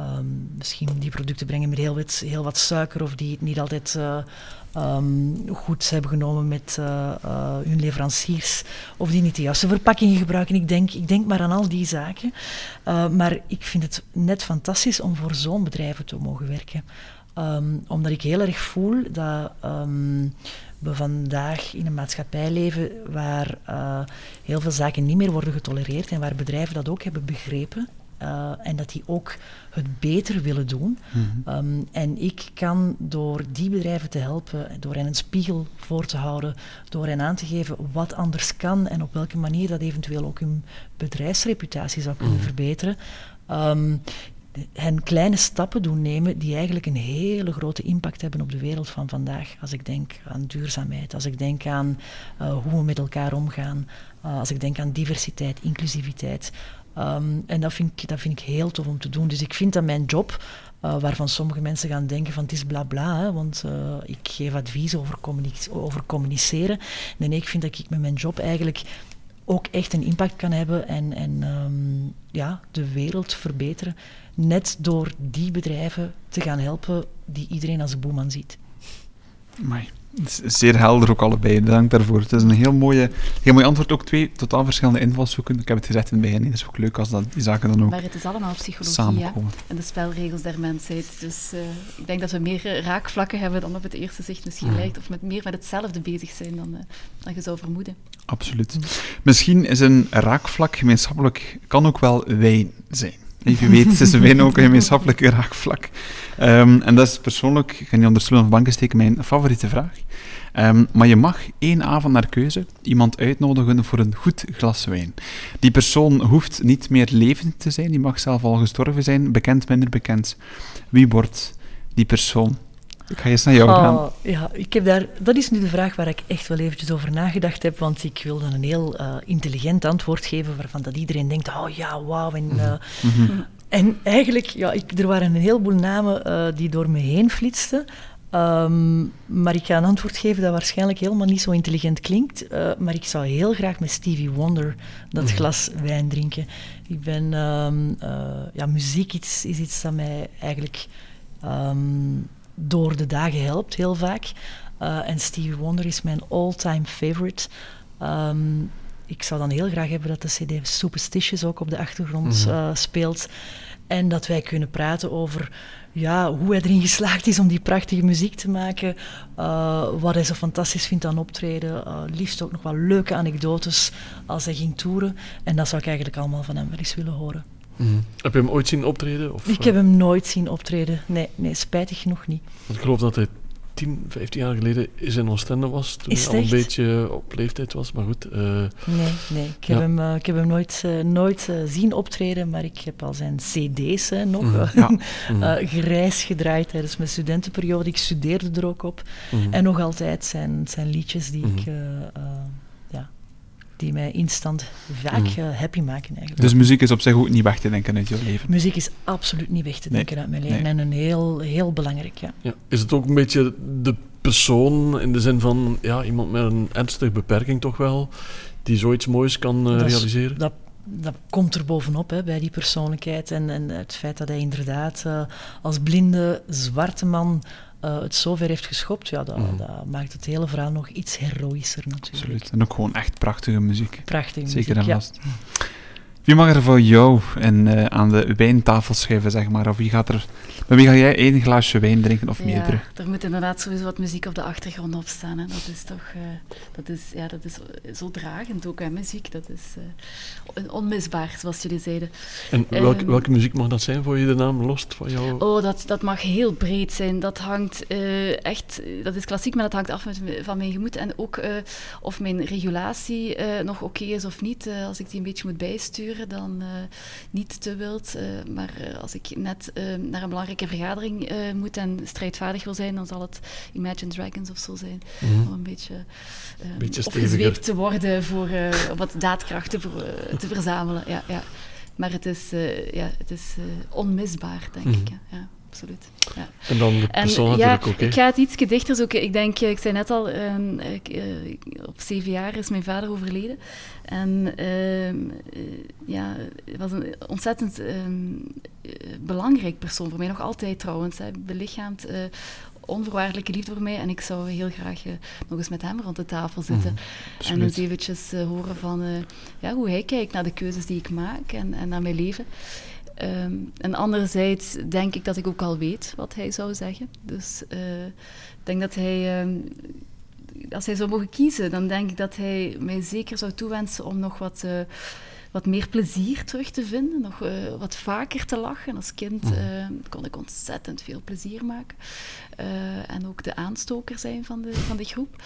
Um, misschien die producten brengen met heel wat, suiker of die het niet altijd uh, um, goed hebben genomen met uh, uh, hun leveranciers of die niet de juiste verpakkingen gebruiken. Ik denk, ik denk maar aan al die zaken. maar ik vind het net fantastisch om voor zo'n bedrijven te mogen werken. Um, omdat ik heel erg voel dat we vandaag in een maatschappij leven waar heel veel zaken niet meer worden getolereerd en waar bedrijven dat ook hebben begrepen uh, en dat die ook het beter willen doen. Mm -hmm. um, en ik kan door die bedrijven te helpen, door hen een spiegel voor te houden, door hen aan te geven wat anders kan en op welke manier dat eventueel ook hun bedrijfsreputatie zou kunnen mm -hmm. verbeteren. Um, hen kleine stappen doen nemen die eigenlijk een hele grote impact hebben op de wereld van vandaag. Als ik denk aan duurzaamheid, als ik denk aan uh, hoe we met elkaar omgaan, uh, als ik denk aan diversiteit, inclusiviteit. Um, en dat vind, ik, dat vind ik heel tof om te doen. Dus ik vind dat mijn job, uh, waarvan sommige mensen gaan denken van het is bla bla, hè, want uh, ik geef advies over, communic over communiceren. Nee, ik vind dat ik met mijn job eigenlijk ook echt een impact kan hebben en, en um, ja, de wereld verbeteren. Net door die bedrijven te gaan helpen die iedereen als boeman ziet. Amai. Zeer helder ook allebei, dank daarvoor. Het is een heel, mooie, heel mooi antwoord, ook twee totaal verschillende invalshoeken. Ik heb het gezegd in het begin, het is ook leuk als dat, die zaken dan ook Maar het is allemaal psychologie ja? en de spelregels der mensheid. Dus uh, ik denk dat we meer raakvlakken hebben dan op het eerste zicht misschien lijkt, of met meer met hetzelfde bezig zijn dan, uh, dan je zou vermoeden. Absoluut. Misschien is een raakvlak gemeenschappelijk, kan ook wel wijn zijn. Je weet, is wijn ook een gemeenschappelijke raakvlak. Um, en dat is persoonlijk, ik ga niet onder stoel of banken steken, mijn favoriete vraag. Um, maar je mag één avond naar keuze iemand uitnodigen voor een goed glas wijn. Die persoon hoeft niet meer levend te zijn, die mag zelf al gestorven zijn, bekend, minder bekend. Wie wordt die persoon? Ik ga eens naar jou gaan. Oh, ja, ik heb daar, dat is nu de vraag waar ik echt wel eventjes over nagedacht heb, want ik wil dan een heel uh, intelligent antwoord geven waarvan dat iedereen denkt, oh ja, wauw. En, uh, mm -hmm. en eigenlijk, ja, ik, er waren een heleboel namen uh, die door me heen flitsten. Um, maar ik ga een antwoord geven dat waarschijnlijk helemaal niet zo intelligent klinkt. Uh, maar ik zou heel graag met Stevie Wonder dat mm. glas wijn drinken. Ik ben, um, uh, ja, muziek iets, is iets dat mij eigenlijk um, door de dagen helpt, heel vaak. Uh, en Stevie Wonder is mijn all-time favorite. ik zou dan heel graag hebben dat de CD Superstitious ook op de achtergrond mm. speelt. En dat wij kunnen praten over ja, hoe hij erin geslaagd is om die prachtige muziek te maken. Uh, wat hij zo fantastisch vindt aan optreden. Uh, liefst ook nog wel leuke anekdotes als hij ging toeren. En dat zou ik eigenlijk allemaal van hem wel eens willen horen. Mm. Heb je hem ooit zien optreden? Of, ik heb hem nooit zien optreden. Nee, nee spijtig genoeg niet. Want ik geloof dat hij 10, 15 jaar geleden in Oostende was. Toen hij al een beetje op leeftijd was, maar goed. Uh, nee, nee. Ik heb, ja. hem, uh, ik heb hem nooit, uh, nooit zien optreden, maar ik heb al zijn cd's nog mm, ja. grijs gedraaid tijdens mijn studentenperiode. Ik studeerde er ook op. Mm. En nog altijd zijn, zijn liedjes die ik die mij instant vaak mm. uh, happy maken eigenlijk. Dus muziek is op zich ook niet weg te denken uit je leven? Muziek is absoluut niet weg te denken nee. uit mijn leven. Nee. En een heel, heel belangrijk, ja. ja. Is het ook een beetje de persoon in de zin van ja, iemand met een ernstige beperking toch wel, die zoiets moois kan uh, realiseren? Dat, dat komt er bovenop hè, bij die persoonlijkheid en, en het feit dat hij inderdaad uh, als blinde zwarte man uh, het zover heeft geschopt, ja, dat, mm. dat, maakt het hele verhaal nog iets heroïscher natuurlijk. Absoluut. En ook gewoon echt prachtige muziek. Prachtige Zeker muziek, en vast. Ja. Wie mag er voor jou en, aan de wijntafel schuiven, zeg maar? Of wie gaat er maar wie ga jij één glaasje wijn drinken of meerdere? Ja, er moet inderdaad sowieso wat muziek op de achtergrond op staan. Hè. Dat is toch uh, dat is, ja, dat is zo dragend ook, hè, muziek. Dat is uh, onmisbaar, zoals jullie zeiden. En welke, um, welke muziek mag dat zijn voor je de naam lost van jou? Oh, dat, dat mag heel breed zijn. Dat hangt uh, echt, dat is klassiek, maar dat hangt af met, van mijn gemoed. En ook of mijn regulatie nog oké okay is of niet. als ik die een beetje moet bijsturen, dan niet te wild. maar als ik net naar een belangrijk vergadering moet en strijdvaardig wil zijn, dan zal het Imagine Dragons of zo zijn. Mm Om een beetje, um, beetje opgezweept te worden voor wat daadkracht te, te verzamelen. Ja, ja. Maar het is, ja, het is onmisbaar, denk mm ik. Ja absoluut. Ja. En dan de persoon en, natuurlijk ook. Ik ga het iets dichter zoeken. Ik denk, ik zei net al, uh, ik, uh, op zeven jaar is mijn vader overleden. En uh, ja, was een ontzettend ehm, belangrijk persoon voor mij, nog altijd trouwens. Hij belichaamt onvoorwaardelijke liefde voor mij. En ik zou heel graag uh, nog eens met hem rond de tafel zitten. Mm, en eens eventjes uh, horen van uh, ja, hoe hij kijkt naar de keuzes die ik maak en, en naar mijn leven. Um, en anderzijds denk ik dat ik ook al weet wat hij zou zeggen. Dus uh, ik denk dat hij, um, als hij zou mogen kiezen, dan denk ik dat hij mij zeker zou toewensen om nog wat, uh, wat meer plezier terug te vinden, nog uh, wat vaker te lachen. Als kind mhm. kon ik ontzettend veel plezier maken. en ook de aanstoker zijn van de, van de groep.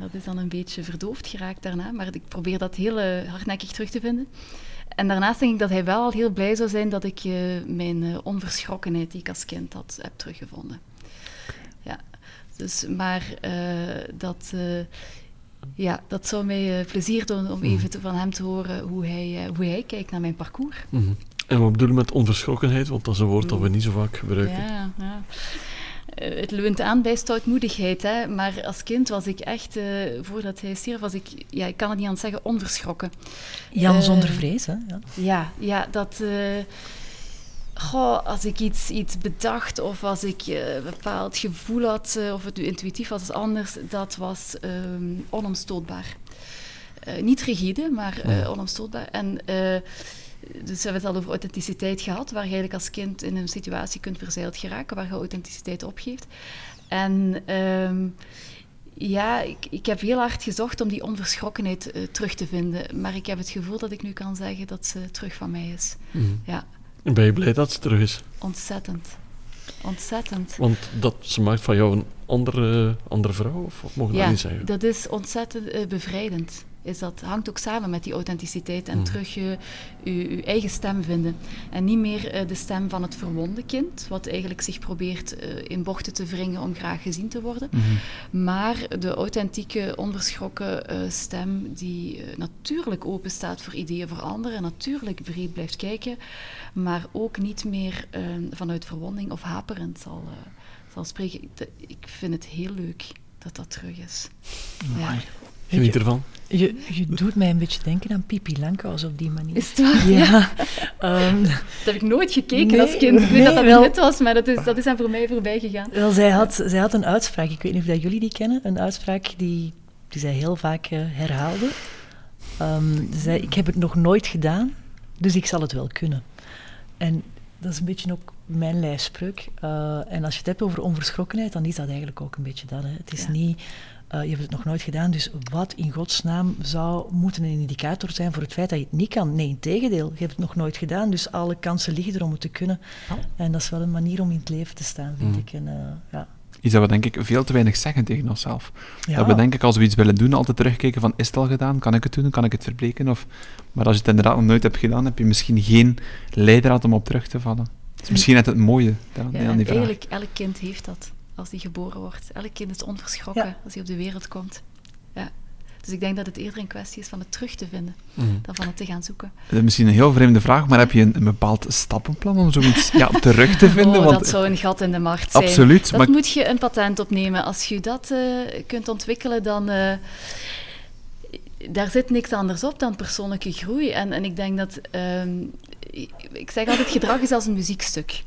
dat is dan een beetje verdoofd geraakt daarna, maar ik probeer dat heel hardnekkig terug te vinden. En daarnaast denk ik dat hij wel al heel blij zou zijn dat ik uh, mijn uh, onverschrokkenheid die ik als kind had, heb teruggevonden. Ja, dus, maar uh, dat, ja, dat zou mij plezier doen om mhm. even te, van hem te horen hoe hij, hoe hij kijkt naar mijn parcours. Mm -hmm. En wat bedoel je met onverschrokkenheid? Want dat is een woord dat we niet zo vaak gebruiken. Ja, ja. Eh, het leunt aan bij stoutmoedigheid. Hè? Maar als kind was ik echt, uh, voordat hij stierf, was ik, ja, ik kan het niet aan zeggen, onverschrokken. Jan uh, zonder vrees, hè? Ja, ja, ja dat... Goh, als ik iets, iets bedacht of als ik een bepaald gevoel had, of het nu intuïtief was of anders, dat was um, onomstootbaar. niet rigide, maar onomstootbaar. En dus we hebben het al over authenticiteit gehad, waar je eigenlijk als kind in een situatie kunt verzeild geraken, waar je authenticiteit opgeeft. En um, ja, ik, ik heb heel hard gezocht om die onverschrokkenheid uh, terug te vinden, maar ik heb het gevoel dat ik nu kan zeggen dat ze terug van mij is. Mm. Ja. En ben je blij dat ze terug is? Ontzettend. Ontzettend. Want dat, ze maakt van jou een andere, andere vrouw, of mogen we ja, niet zeggen? dat is ontzettend uh, bevrijdend is dat hangt ook samen met die authenticiteit en mm. terug je, je, eigen stem vinden. En niet meer uh, de stem van het verwonde kind, wat eigenlijk zich probeert uh, in bochten te wringen om graag gezien te worden. Mm -hmm. Maar de authentieke, onverschrokken uh, stem die natuurlijk open staat voor ideeën voor anderen, natuurlijk breed blijft kijken, maar ook niet meer vanuit verwonding of haperend zal, zal spreken. Ik vind het heel leuk dat dat terug is. Ja. Geniet ervan. Je, je doet mij een beetje denken aan Pipi Langkous op die manier. Is het waar? Ja. um, dat heb ik nooit gekeken nee, als kind. Ik weet dat dat wel, was, maar dat is, dat is aan voor mij voorbij gegaan. Wel, zij had, zij had een uitspraak, ik weet niet of dat jullie die kennen, een uitspraak die, die zij heel vaak uh, herhaalde. Um, zei, ik heb het nog nooit gedaan, dus ik zal het wel kunnen. En dat is een beetje ook mijn lijfspreuk. Uh, en als je het hebt over onverschrokkenheid, dan is dat eigenlijk ook een beetje dat. Hè. Het is ja. niet uh, je hebt het nog nooit gedaan, dus wat in godsnaam zou moeten een indicator zijn voor het feit dat je het niet kan? Nee, in tegendeel, je hebt het nog nooit gedaan, dus alle kansen liggen er om het te kunnen. Oh. En dat is wel een manier om in het leven te staan, vind mm. ik. En, uh, ja. Iets dat we denk ik veel te weinig zeggen tegen onszelf. Ja. Dat we denk ik als we iets willen doen altijd terugkijken van is het al gedaan, kan ik het doen, kan ik het verbreken? Of, maar als je het inderdaad nog nooit hebt gedaan, heb je misschien geen leidraad om op terug te vallen. Dat is misschien net het mooie ja, aan die vraag. Eigenlijk, elk kind heeft dat als die geboren wordt. Elk kind is onverschrokken ja. als hij op de wereld komt. Ja. Dus ik denk dat het eerder een kwestie is van het terug te vinden, mm. dan van het te gaan zoeken. Dat is misschien een heel vreemde vraag, maar heb je een, een bepaald stappenplan om zoiets ja, terug te vinden? Oh, Want, dat zou een gat in de markt zijn. Absoluut. Dat maar... moet je een patent opnemen. Als je dat uh, kunt ontwikkelen, dan... Uh, daar zit niks anders op dan persoonlijke groei. En, en ik denk dat... Um, ik zeg altijd, gedrag is als een muziekstuk.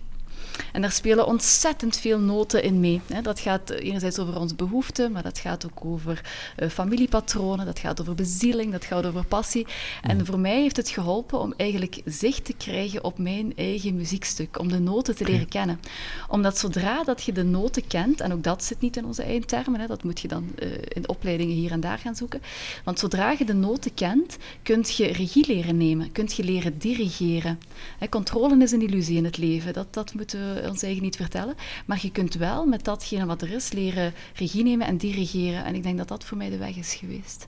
En daar spelen ontzettend veel noten in mee. Dat gaat enerzijds over onze behoeften, maar dat gaat ook over uh, familiepatronen, dat gaat over bezieling, dat gaat over passie. En mm. voor mij heeft het geholpen om eigenlijk zicht te krijgen op mijn eigen muziekstuk, om de noten te leren kennen. Omdat zodra dat je de noten kent, en ook dat zit niet in onze eigen termen, hè, dat moet je dan uh, in opleidingen hier en daar gaan zoeken. Want zodra je de noten kent, kun je regie leren nemen, kun je leren dirigeren. Hè, controle is een illusie in het leven, dat, dat moeten we ons eigen niet vertellen. Maar je kunt wel met datgene wat er is leren regie nemen en dirigeren. En ik denk dat dat voor mij de weg is geweest.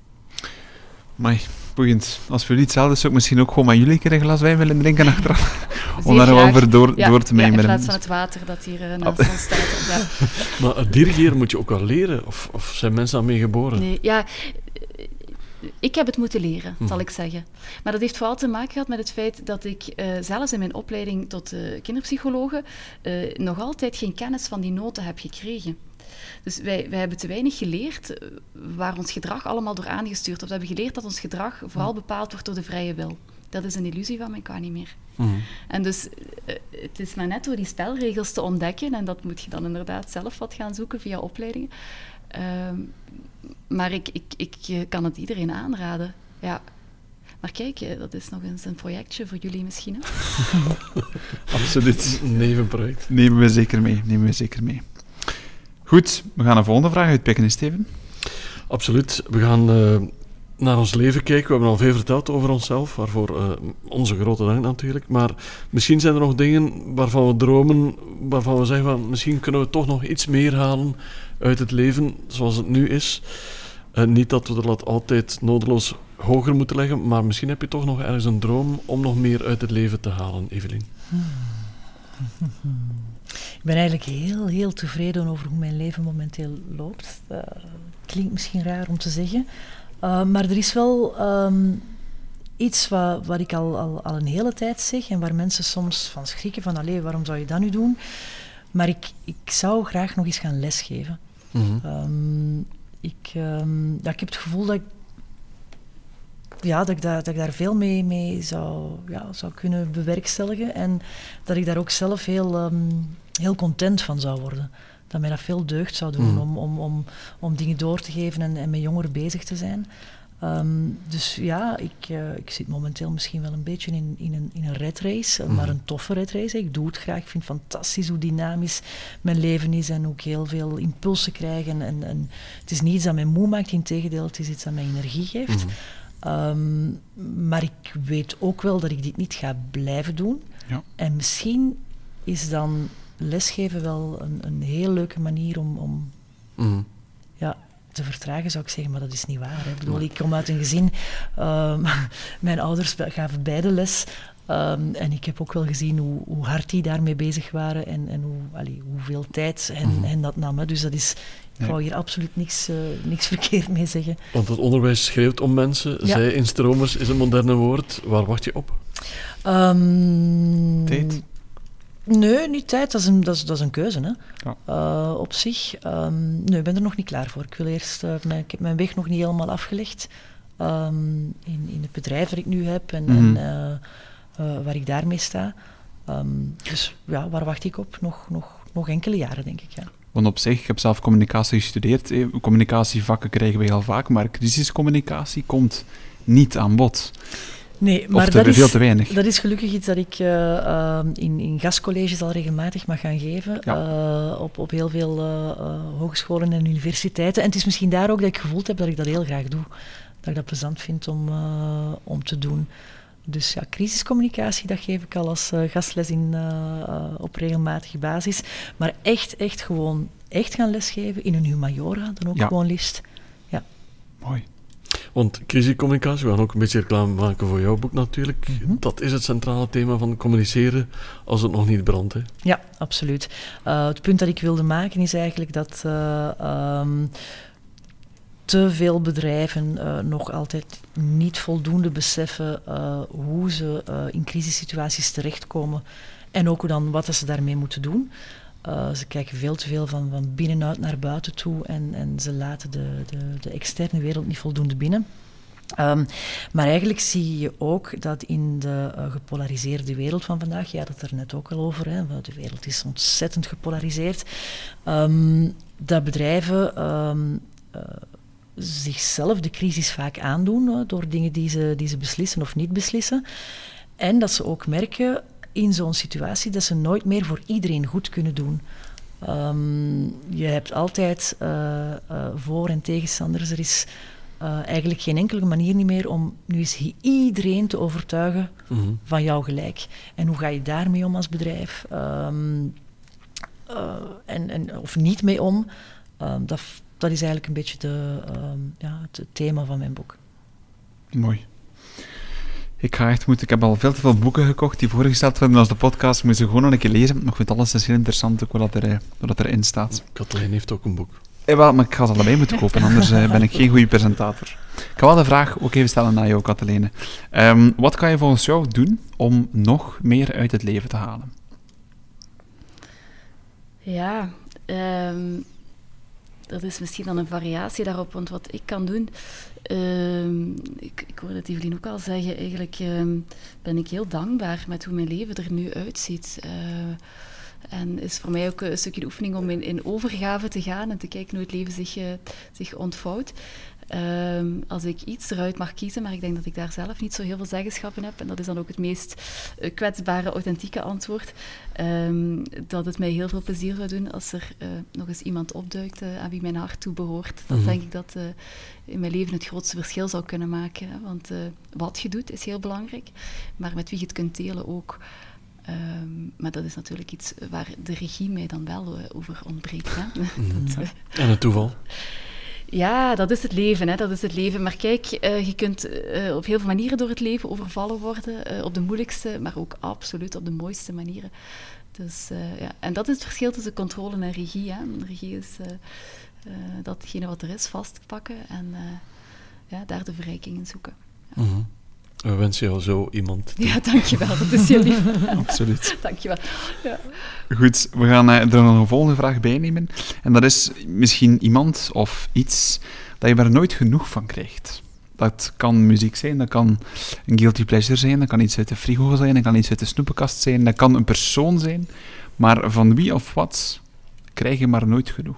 Maar boeiend. Als voor jullie hetzelfde zou ik misschien ook gewoon met jullie een keer een glas wijn willen drinken achteraf. om daar wel voor door, door te mijmeren. in plaats van het water dat hier uh, naast ons staat. Ja. Maar het dirigeren moet je ook wel leren? Of, of zijn mensen daarmee geboren? Nee, ja ik heb het moeten leren, zal mhm. ik zeggen. Maar dat heeft vooral te maken gehad met het feit dat ik uh, zelfs in mijn opleiding tot uh, kinderpsychologe uh, nog altijd geen kennis van die noten heb gekregen. Dus wij, wij hebben te weinig geleerd waar ons gedrag allemaal door aangestuurd wordt. We hebben geleerd dat ons gedrag vooral mhm. bepaald wordt door de vrije wil. Dat is een illusie van mijn kan niet meer. Mhm. En dus het is maar net door die spelregels te ontdekken, en dat moet je dan inderdaad zelf wat gaan zoeken via opleidingen. Maar ik, ik, ik eh, kan het iedereen aanraden. Ja. Maar kijk, eh, dat is nog eens een projectje voor jullie misschien. Hè? Absoluut. Nevenproject. Nemen we zeker mee. Nemen we zeker mee. Goed, we gaan een volgende vraag uitpikken, Steven. Absoluut. We gaan uh, naar ons leven kijken. We hebben al veel verteld over onszelf, waarvoor uh, onze grote dank natuurlijk. Maar misschien zijn er nog dingen waarvan we dromen, waarvan we zeggen van misschien kunnen we toch nog iets meer halen uit het leven zoals het nu is. Uh, niet dat we de lat altijd nodeloos hoger moeten leggen, maar misschien heb je toch nog ergens een droom om nog meer uit het leven te halen, Evelien. Ik ben eigenlijk heel, heel tevreden over hoe mijn leven momenteel loopt. Uh, klinkt misschien raar om te zeggen. Uh, maar er is wel um, iets wat, wat ik al, al, al, een hele tijd zeg en waar mensen soms van schrikken van, allee, waarom zou je dat nu doen? Maar ik, ik zou graag nog eens gaan lesgeven. Mm -hmm. ik, um, ja, ik heb het gevoel dat ik, ja, dat ik, daar, dat ik daar veel mee, mee zou, ja, zou kunnen bewerkstelligen. En dat ik daar ook zelf heel, um, heel content van zou worden. Dat mij dat veel deugd zou doen mm. om, om, om, om dingen door te geven en, en met jongeren bezig te zijn. Um, dus ja, ik, uh, ik zit momenteel misschien wel een beetje in, in, een, in een red race, mm. maar een toffe red race. Ik doe het graag. Ik vind het fantastisch hoe dynamisch mijn leven is en ook heel veel impulsen krijg. En, en, en het is niet iets dat mij moe maakt, in tegendeel, het is iets dat mij energie geeft. Mm. Um, maar ik weet ook wel dat ik dit niet ga blijven doen. Ja. En misschien is dan lesgeven wel een, een heel leuke manier om, om mm. ja, te vertragen, zou ik zeggen, maar dat is niet waar. Hè. Ik bedoel, ik kom uit een gezin, um, mijn ouders gaven beide les. Um, en ik heb ook wel gezien hoe, hoe, hard die daarmee bezig waren en, en hoe, allee, hoeveel tijd hen, mm hen dat nam. Hè. Dus dat is, ik wou hier absoluut niks, uh, niks verkeerd mee zeggen. Want het onderwijs schreeuwt om mensen. Ja. Zij in stromers is een moderne woord. Waar wacht je op? Um, tijd? Nee, niet tijd. Dat is een, dat is, dat is een keuze. Hè. Ja. Uh, op zich. Um, nee, ik ben er nog niet klaar voor. Ik, wil eerst, uh, mijn, ik heb mijn weg nog niet helemaal afgelegd. Um, in, in het bedrijf dat ik nu heb en, mm en uh, waar ik daarmee sta. Um, dus ja, waar wacht ik op? Nog, nog, nog enkele jaren, denk ik. Ja. Want op zich, ik heb zelf communicatie gestudeerd. Eh, communicatievakken krijgen we heel vaak, maar crisiscommunicatie komt niet aan bod. Nee, maar te, dat, is, veel te weinig. dat is gelukkig iets dat ik uh, uh, in, in gastcolleges al regelmatig mag gaan geven. Ja. Uh, op, op heel veel hogescholen en universiteiten. En het is misschien daar ook dat ik gevoeld heb dat ik dat heel graag doe. Dat ik dat plezant vind om, om te doen. Dus ja, crisiscommunicatie, dat geef ik al als gastles in, op regelmatige basis. Maar echt, echt gewoon echt gaan lesgeven in een humaniora, dan ook ja. gewoon liefst. Ja. Mooi. Want crisiscommunicatie, we gaan ook een beetje reclame maken voor jouw boek natuurlijk. Mhm. Dat is het centrale thema van communiceren als het nog niet brandt. Hè? Ja, absoluut. Uh, het punt dat ik wilde maken is eigenlijk dat uh, um, te veel bedrijven uh, nog altijd niet voldoende beseffen hoe ze in crisissituaties terechtkomen en ook dan wat ze daarmee moeten doen. Uh, ze kijken veel te veel van, van binnenuit naar buiten toe en, en ze laten de, de, de externe wereld niet voldoende binnen. Ehm, maar eigenlijk zie je ook dat in de uh, gepolariseerde wereld van vandaag, ja, dat er net ook al over, hè, de wereld is ontzettend gepolariseerd, um, dat bedrijven um, uh, zichzelf de crisis vaak aandoen door dingen die ze, die ze beslissen of niet beslissen. En dat ze ook merken in zo'n situatie dat ze nooit meer voor iedereen goed kunnen doen. Um, je hebt altijd voor- en tegenstanders. Er is uh, eigenlijk geen enkele manier niet meer om nu eens iedereen te overtuigen mm -hmm. van jouw gelijk. En hoe ga je daarmee om als bedrijf? Um, uh, en, en, of niet mee om? Um, dat, dat is eigenlijk een beetje de, um, ja, het thema van mijn boek. Mooi. Ik ga echt moeten. Ik heb al veel te veel boeken gekocht die voorgesteld werden als de podcast. Ik moet ze gewoon nog een keer lezen. Maar ik vind alles is heel interessant, ook wat, er, wat erin staat. Kathleen heeft ook een boek. Ja, wel, maar ik ga ze allebei moeten kopen, anders uh, ben ik geen goede presentator. Ik ga wel de vraag ook even stellen naar jou, Katelijne. Um, wat kan je volgens jou doen om nog meer uit het leven te halen? Ja, um, dat is misschien dan een variatie daarop, want wat ik kan doen... Um, ik, ik hoorde het Evelien ook al zeggen, eigenlijk ben ik heel dankbaar met hoe mijn leven er nu uitziet. Uh, en is voor mij ook een stukje de oefening om in, in overgave te gaan en te kijken hoe het leven zich, uh, zich ontvouwt. Um, als ik iets eruit mag kiezen, maar ik denk dat ik daar zelf niet zo heel veel zeggenschap in heb, en dat is dan ook het meest uh, kwetsbare, authentieke antwoord, um, dat het mij heel veel plezier zou doen als er uh, nog eens iemand opduikt aan wie mijn hart toe behoort. Dan mm -hmm. denk ik dat in mijn leven het grootste verschil zou kunnen maken. Hè? Want wat je doet is heel belangrijk, maar met wie je het kunt delen ook. Um, maar dat is natuurlijk iets waar de regie mij dan wel uh, over ontbreekt. Hè? Mm. dat, uh, en het toeval? Ja, dat is het leven. Hè? Dat is het leven. Maar kijk, uh, je kunt op heel veel manieren door het leven overvallen worden. op de moeilijkste, maar ook absoluut op de mooiste manieren. Dus, ja. En dat is het verschil tussen controle en regie. Hè? Regie is datgene wat er is, vastpakken en ja, daar de verrijking in zoeken. Ja. -hmm. We wensen jou zo iemand. Ja, dankjewel. Dat is heel lief. Absoluut. dankjewel. Ja. Goed, we gaan uh, er nog een volgende vraag bij nemen. En dat is misschien iemand of iets dat je er nooit genoeg van krijgt. Dat kan muziek zijn, dat kan een guilty pleasure zijn, dat kan iets uit de frigo zijn, dat kan iets uit de snoepenkast zijn, dat kan een persoon zijn. Maar van wie of wat krijg je maar nooit genoeg?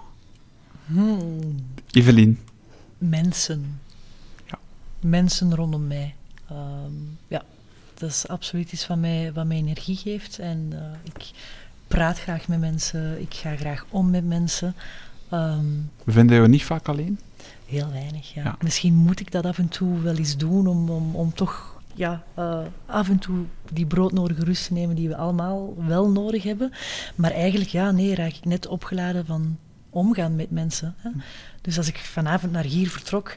Hmm. Evelien. Mensen. Ja. Mensen rondom mij. Um, ja, dat is absoluut iets wat mij, wat mij energie geeft. En uh, ik praat graag met mensen, ik ga graag om met mensen. Um, We vinden jou niet vaak alleen? Heel weinig, ja. ja. Misschien moet ik dat af en toe wel eens doen om, om, om toch ja, uh, af en toe die broodnodige rust te nemen die we allemaal wel nodig hebben. Maar eigenlijk, ja, nee, raak ik net opgeladen van omgaan met mensen. Hè. Dus als ik vanavond naar hier vertrok,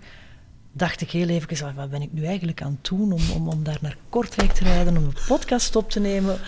dacht ik heel even, wat ben ik nu eigenlijk aan het doen om, om, om daar naar Kortrijk te rijden, om een podcast op te nemen.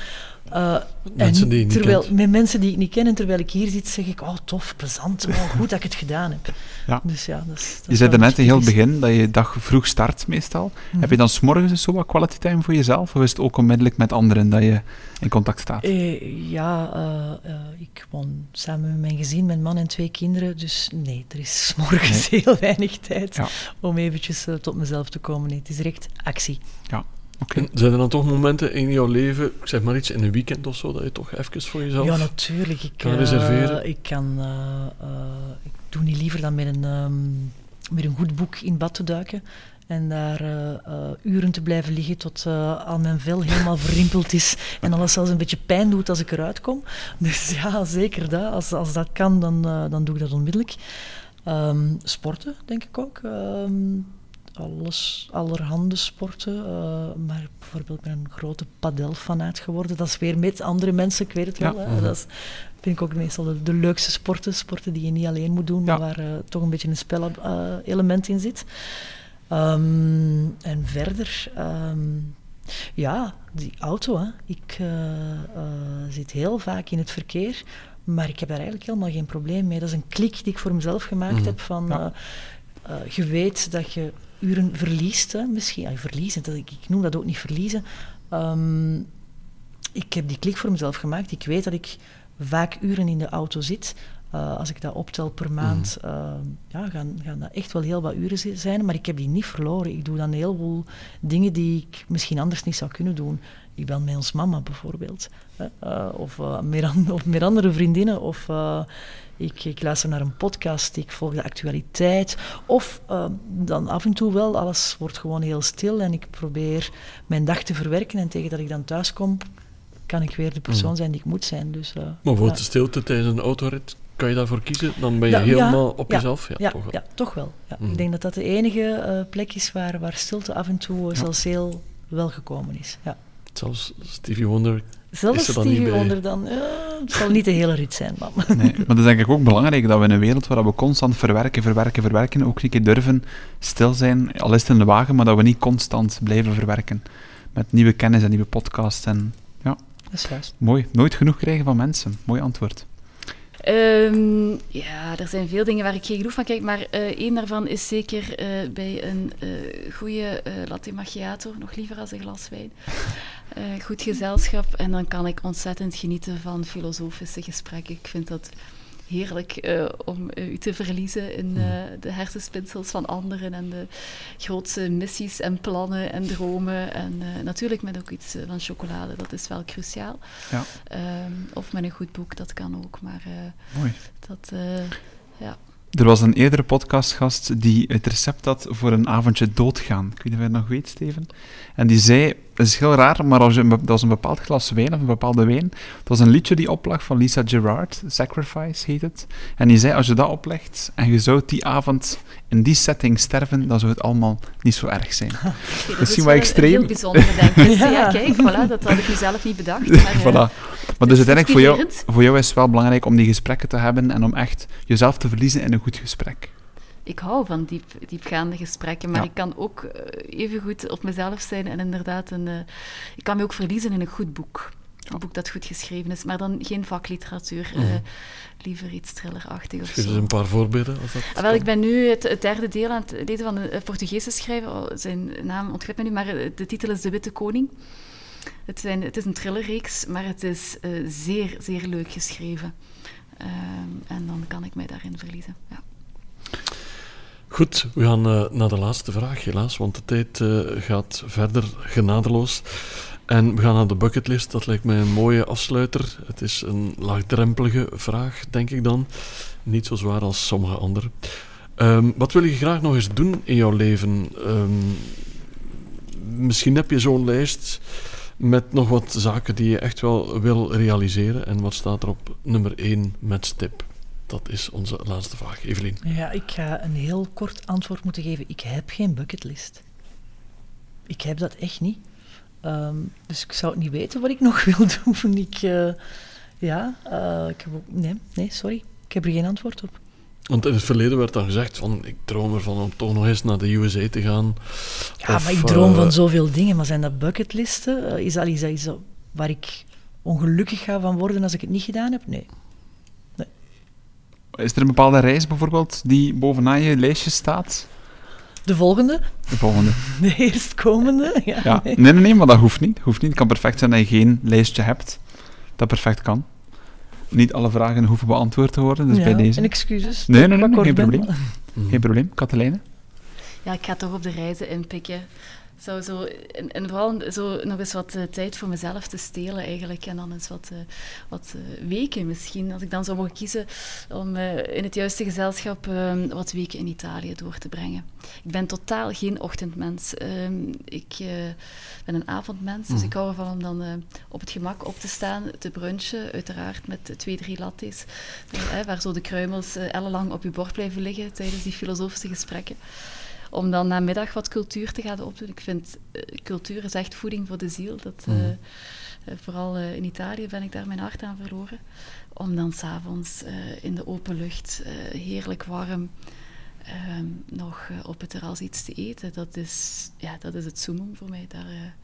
Uh, mensen die je terwijl, kent. Met mensen die ik niet ken. En terwijl ik hier zit, zeg ik, oh tof, plezant, oh, goed dat ik het gedaan heb. Ja. Dus ja, dat is, dat je zei er net in heel het begin dat je dag vroeg start meestal. Mm -hmm. Heb je dan s'morgens zo wat quality time voor jezelf? Of is het ook onmiddellijk met anderen dat je in contact staat? Uh, ja, uh, ik woon samen met mijn gezin, mijn man en twee kinderen. Dus nee, er is s'morgens nee. heel weinig tijd ja. om eventjes tot mezelf te komen. Nee, het is direct actie. Ja. Okay. Zijn er dan toch momenten in jouw leven, ik zeg maar iets in een weekend of zo, dat je toch even voor jezelf Ja, natuurlijk. Ik kan reserveren? Uh, ik kan, uh, uh, ik doe niet liever dan met een, um, met een goed boek in bad te duiken en daar uren te blijven liggen tot al mijn vel helemaal verrimpeld is en alles zelfs een beetje pijn doet als ik eruit kom. Dus ja, zeker dat. Als, als dat kan, dan, dan doe ik dat onmiddellijk. Um, sporten, denk ik ook. Um, alles, allerhande sporten. Uh, maar bijvoorbeeld ben een grote padelfanaat geworden. Dat is weer met andere mensen, ik weet het wel. Ja. Hè. Dat is, vind ik ook meestal de, de, leukste sporten. Sporten die je niet alleen moet doen, maar waar uh, toch een beetje een spelelement uh, in zit. Um, en verder, um, ja, die auto. Hè. Ik zit heel vaak in het verkeer. Maar ik heb daar eigenlijk helemaal geen probleem mee. Dat is een klik die ik voor mezelf gemaakt Mm. heb van... Ja. je weet dat je uren verliest. Hè, misschien, ja, verliezen, dat, ik, ik noem dat ook niet verliezen. Um, ik heb die klik voor mezelf gemaakt. Ik weet dat ik vaak uren in de auto zit. als ik dat optel per maand, uh, ja, gaan, gaan dat echt wel heel wat uren zijn. Maar ik heb die niet verloren. Ik doe dan heel veel dingen die ik misschien anders niet zou kunnen doen. Ik bel met ons mama bijvoorbeeld. of, meer of met andere vriendinnen. Of ik, ik, luister naar een podcast, ik volg de actualiteit. Of dan af en toe wel, alles wordt gewoon heel stil en ik probeer mijn dag te verwerken. En tegen dat ik dan thuis kom, kan ik weer de persoon mm. zijn die ik moet zijn. Dus, uh, maar voor de stilte tijdens een autorit, kan je daarvoor kiezen? Dan ben je helemaal op jezelf? Ja, toch wel. Ja, toch wel. Mm. Ik denk dat dat de enige uh, plek is waar, waar stilte af en toe zelfs heel welgekomen is. Ja. Zelfs Stevie Wonder Zelfs Stevie Wonder dan. het zal niet de hele rit zijn, man. Nee, maar dat is denk ik ook belangrijk dat we in een wereld waar we constant verwerken, verwerken, verwerken, ook een keer durven stil zijn, al is het in de wagen, maar dat we niet constant blijven verwerken. Met nieuwe kennis en nieuwe podcasts en dat is juist. Mooi. Nooit genoeg krijgen van mensen. Mooi antwoord. Um, ja, er zijn veel dingen waar ik geen genoeg van kijk, maar uh, één daarvan is zeker uh, bij een uh, goede latte macchiato, nog liever als een glas wijn. Goed gezelschap en dan kan ik ontzettend genieten van filosofische gesprekken. Ik vind dat heerlijk uh, om uh, u te verliezen in uh, de hersenspinsels van anderen en de grootste missies en plannen en dromen. En natuurlijk met ook iets van chocolade, dat is wel cruciaal. Ja. Um, of met een goed boek, dat kan ook. Maar Mooi. dat, ja. Er was een eerdere podcastgast die het recept had voor een avondje doodgaan. Ik weet niet of je het nog weet, Steven. En die zei, dat is heel raar, maar als je, dat was een bepaald glas wijn of een bepaalde wijn. Het was een liedje die oplag van Lisa Gerard, Sacrifice heet het. En die zei, als je dat oplegt en je zou die avond in die setting sterven, dan zou het allemaal niet zo erg zijn. Okay, dat is wel extreem. heel bijzonder, denk ik. ja. ja. kijk, voilà, dat had ik mezelf niet bedacht. Maar, voilà. maar dus uiteindelijk, voor jou, voor jou is het wel belangrijk om die gesprekken te hebben en om echt jezelf te verliezen in een goed gesprek ik hou van diep, diepgaande gesprekken, maar ik kan ook uh, even goed op mezelf zijn en inderdaad, een, uh, ik kan me ook verliezen in een goed boek. Een boek dat goed geschreven is, maar dan geen vakliteratuur. Mm. Uh, liever iets thrillerachtig of Geef eens een paar voorbeelden. Dat ah, wel, ik ben nu het, het, derde deel aan het lezen van een Portugese schrijver. Oh, zijn naam ontglipt me nu, maar de titel is De Witte Koning. Het, zijn, het is een thrillerreeks, maar het is zeer, zeer leuk geschreven. Ehm, en dan kan ik mij daarin verliezen. Ja. Goed, we gaan uh, naar de laatste vraag, helaas, want de tijd uh, gaat verder genadeloos. En we gaan naar de bucketlist, dat lijkt mij een mooie afsluiter. Het is een laagdrempelige vraag, denk ik dan. Niet zo zwaar als sommige andere. Um, wat wil je graag nog eens doen in jouw leven? Um, misschien heb je zo'n lijst met nog wat zaken die je echt wel wil realiseren. En wat staat er op nummer 1 met stip? Dat is onze laatste vraag. Evelien. Ja, ik ga een heel kort antwoord moeten geven. Ik heb geen bucketlist. Ik heb dat echt niet. Um, dus ik zou het niet weten wat ik nog wil doen. Ik, uh, ja, uh, ik heb ook, nee, nee, sorry. Ik heb er geen antwoord op. Want in het verleden werd dan gezegd van ik droom ervan om toch nog eens naar de USA te gaan. Ja, of, maar ik droom uh, van zoveel dingen. Maar zijn dat bucketlisten? is dat iets waar ik ongelukkig ga van worden als ik het niet gedaan heb? Nee. Is er een bepaalde reis bijvoorbeeld die bovenaan je lijstje staat? De volgende? De volgende. De eerstkomende? Ja, ja. Nee. nee. nee, maar dat hoeft niet. hoeft niet. Het kan perfect zijn dat je geen lijstje hebt. Dat perfect kan. Niet alle vragen hoeven beantwoord te worden, dus ja, bij deze. En excuses. Nee, nee, nee, geen probleem. Geen probleem. Katelijne? Ja, ik ga toch op de reizen inpikken zou zo, en, en, vooral zo nog eens wat uh, tijd voor mezelf te stelen eigenlijk. En dan eens wat, uh, wat uh, weken misschien. Als ik dan zou mogen kiezen om in het juiste gezelschap ehm, wat weken in Italië door te brengen. Ik ben totaal geen ochtendmens. Um, ik ben een avondmens, dus mm. ik hou ervan om dan op het gemak op te staan, te brunchen. Uiteraard met twee, drie lattes. waar zo de kruimels ellenlang op je bord blijven liggen tijdens die filosofische gesprekken om dan namiddag wat cultuur te gaan opdoen. Ik vind uh, cultuur is echt voeding voor de ziel. Dat, uh, mm. vooral in Italië ben ik daar mijn hart aan verloren. Om dan s'avonds in de open lucht, heerlijk warm, ehm, nog op het terras iets te eten. Dat is, ja, dat is het summum voor mij. Daar,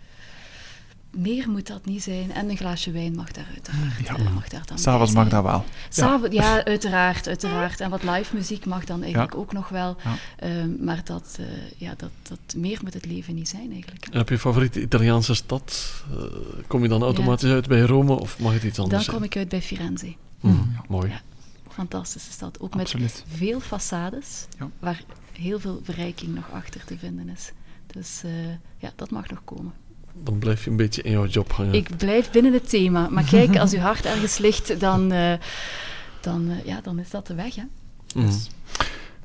meer moet dat niet zijn. En een glaasje wijn mag daar uiteraard. Ja. Mag daar dan S'avonds mag dat wel. S'avonds, ja. ja. uiteraard, uiteraard. En wat live muziek mag dan eigenlijk ook nog wel. Um, maar dat, uh, ja, dat, dat meer moet het leven niet zijn eigenlijk. En heb je favoriete Italiaanse stad? Uh, kom je dan automatisch uit bij Rome of mag het iets anders Dan kom ik uit bij Firenze. Mm, mooi. fantastische stad. Ook Absoluut. met veel façades, Ja. waar heel veel verrijking nog achter te vinden is. Dus eh, ja, dat mag nog komen. Dan blijf je een beetje in jouw job hangen. Ik blijf binnen het thema. Maar kijk, als uw hart ergens ligt, dan, eh, dan, eh, ja, dan is dat de weg. Hè? Mhm.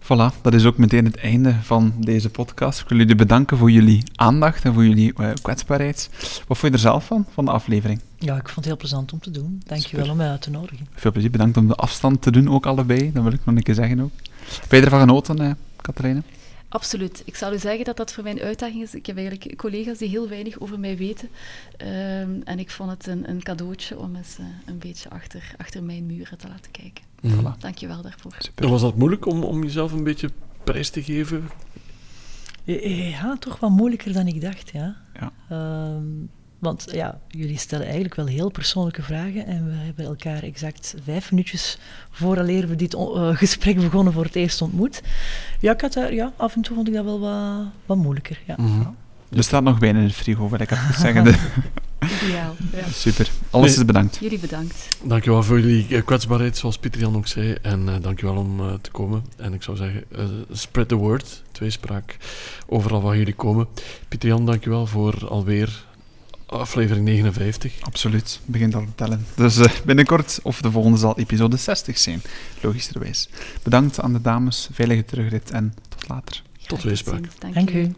Voilà, dat is ook meteen het einde van deze podcast. Ik wil jullie bedanken voor jullie aandacht en voor jullie eh, kwetsbaarheid. Wat vond je er zelf van, van de aflevering? Ja, ik vond het heel plezant om te doen. Dank je wel om mij uit te nodigen. Veel plezier, bedankt om de afstand te doen, ook allebei. Dat wil ik nog een keer zeggen ook. Ben je ervan genoten, Katharijne? Absoluut. Ik zal u zeggen dat dat voor mij een uitdaging is. Ik heb eigenlijk collega's die heel weinig over mij weten. Ehm, en ik vond het een, een cadeautje om eens eh, een beetje achter, achter mijn muren te laten kijken. Mhm. Voilà. Dank je wel daarvoor. Super. En was dat moeilijk om, om jezelf een beetje prijs te geven? Ja, toch wat moeilijker dan ik dacht, ja. Ja. Ehm, want ja, jullie stellen eigenlijk wel heel persoonlijke vragen en we hebben elkaar exact vijf minuutjes vooraleer we dit eh, gesprek begonnen voor het eerst ontmoet. Ja, ik had daar, ja, af en toe vond ik dat wel wat, wat moeilijker, ja. Mhm. Er staat nog wijn in het frigo, wil ik even zeggen. De- Ideaal. Ja. Super. Alles is bedankt. Jullie bedankt. Dankjewel voor jullie eh, kwetsbaarheid, zoals Pieter Jan ook zei. En eh, dankjewel om eh, te komen. En ik zou zeggen, spread the word. Tweespraak overal waar jullie komen. Pieter Jan, dankjewel voor alweer aflevering 59. Absoluut, begint al te tellen. Dus eh, binnenkort, of de volgende zal episode 60 zijn, logischerwijs. Bedankt aan de dames, veilige terugrit en tot later. Tot weerspraak. Dank u.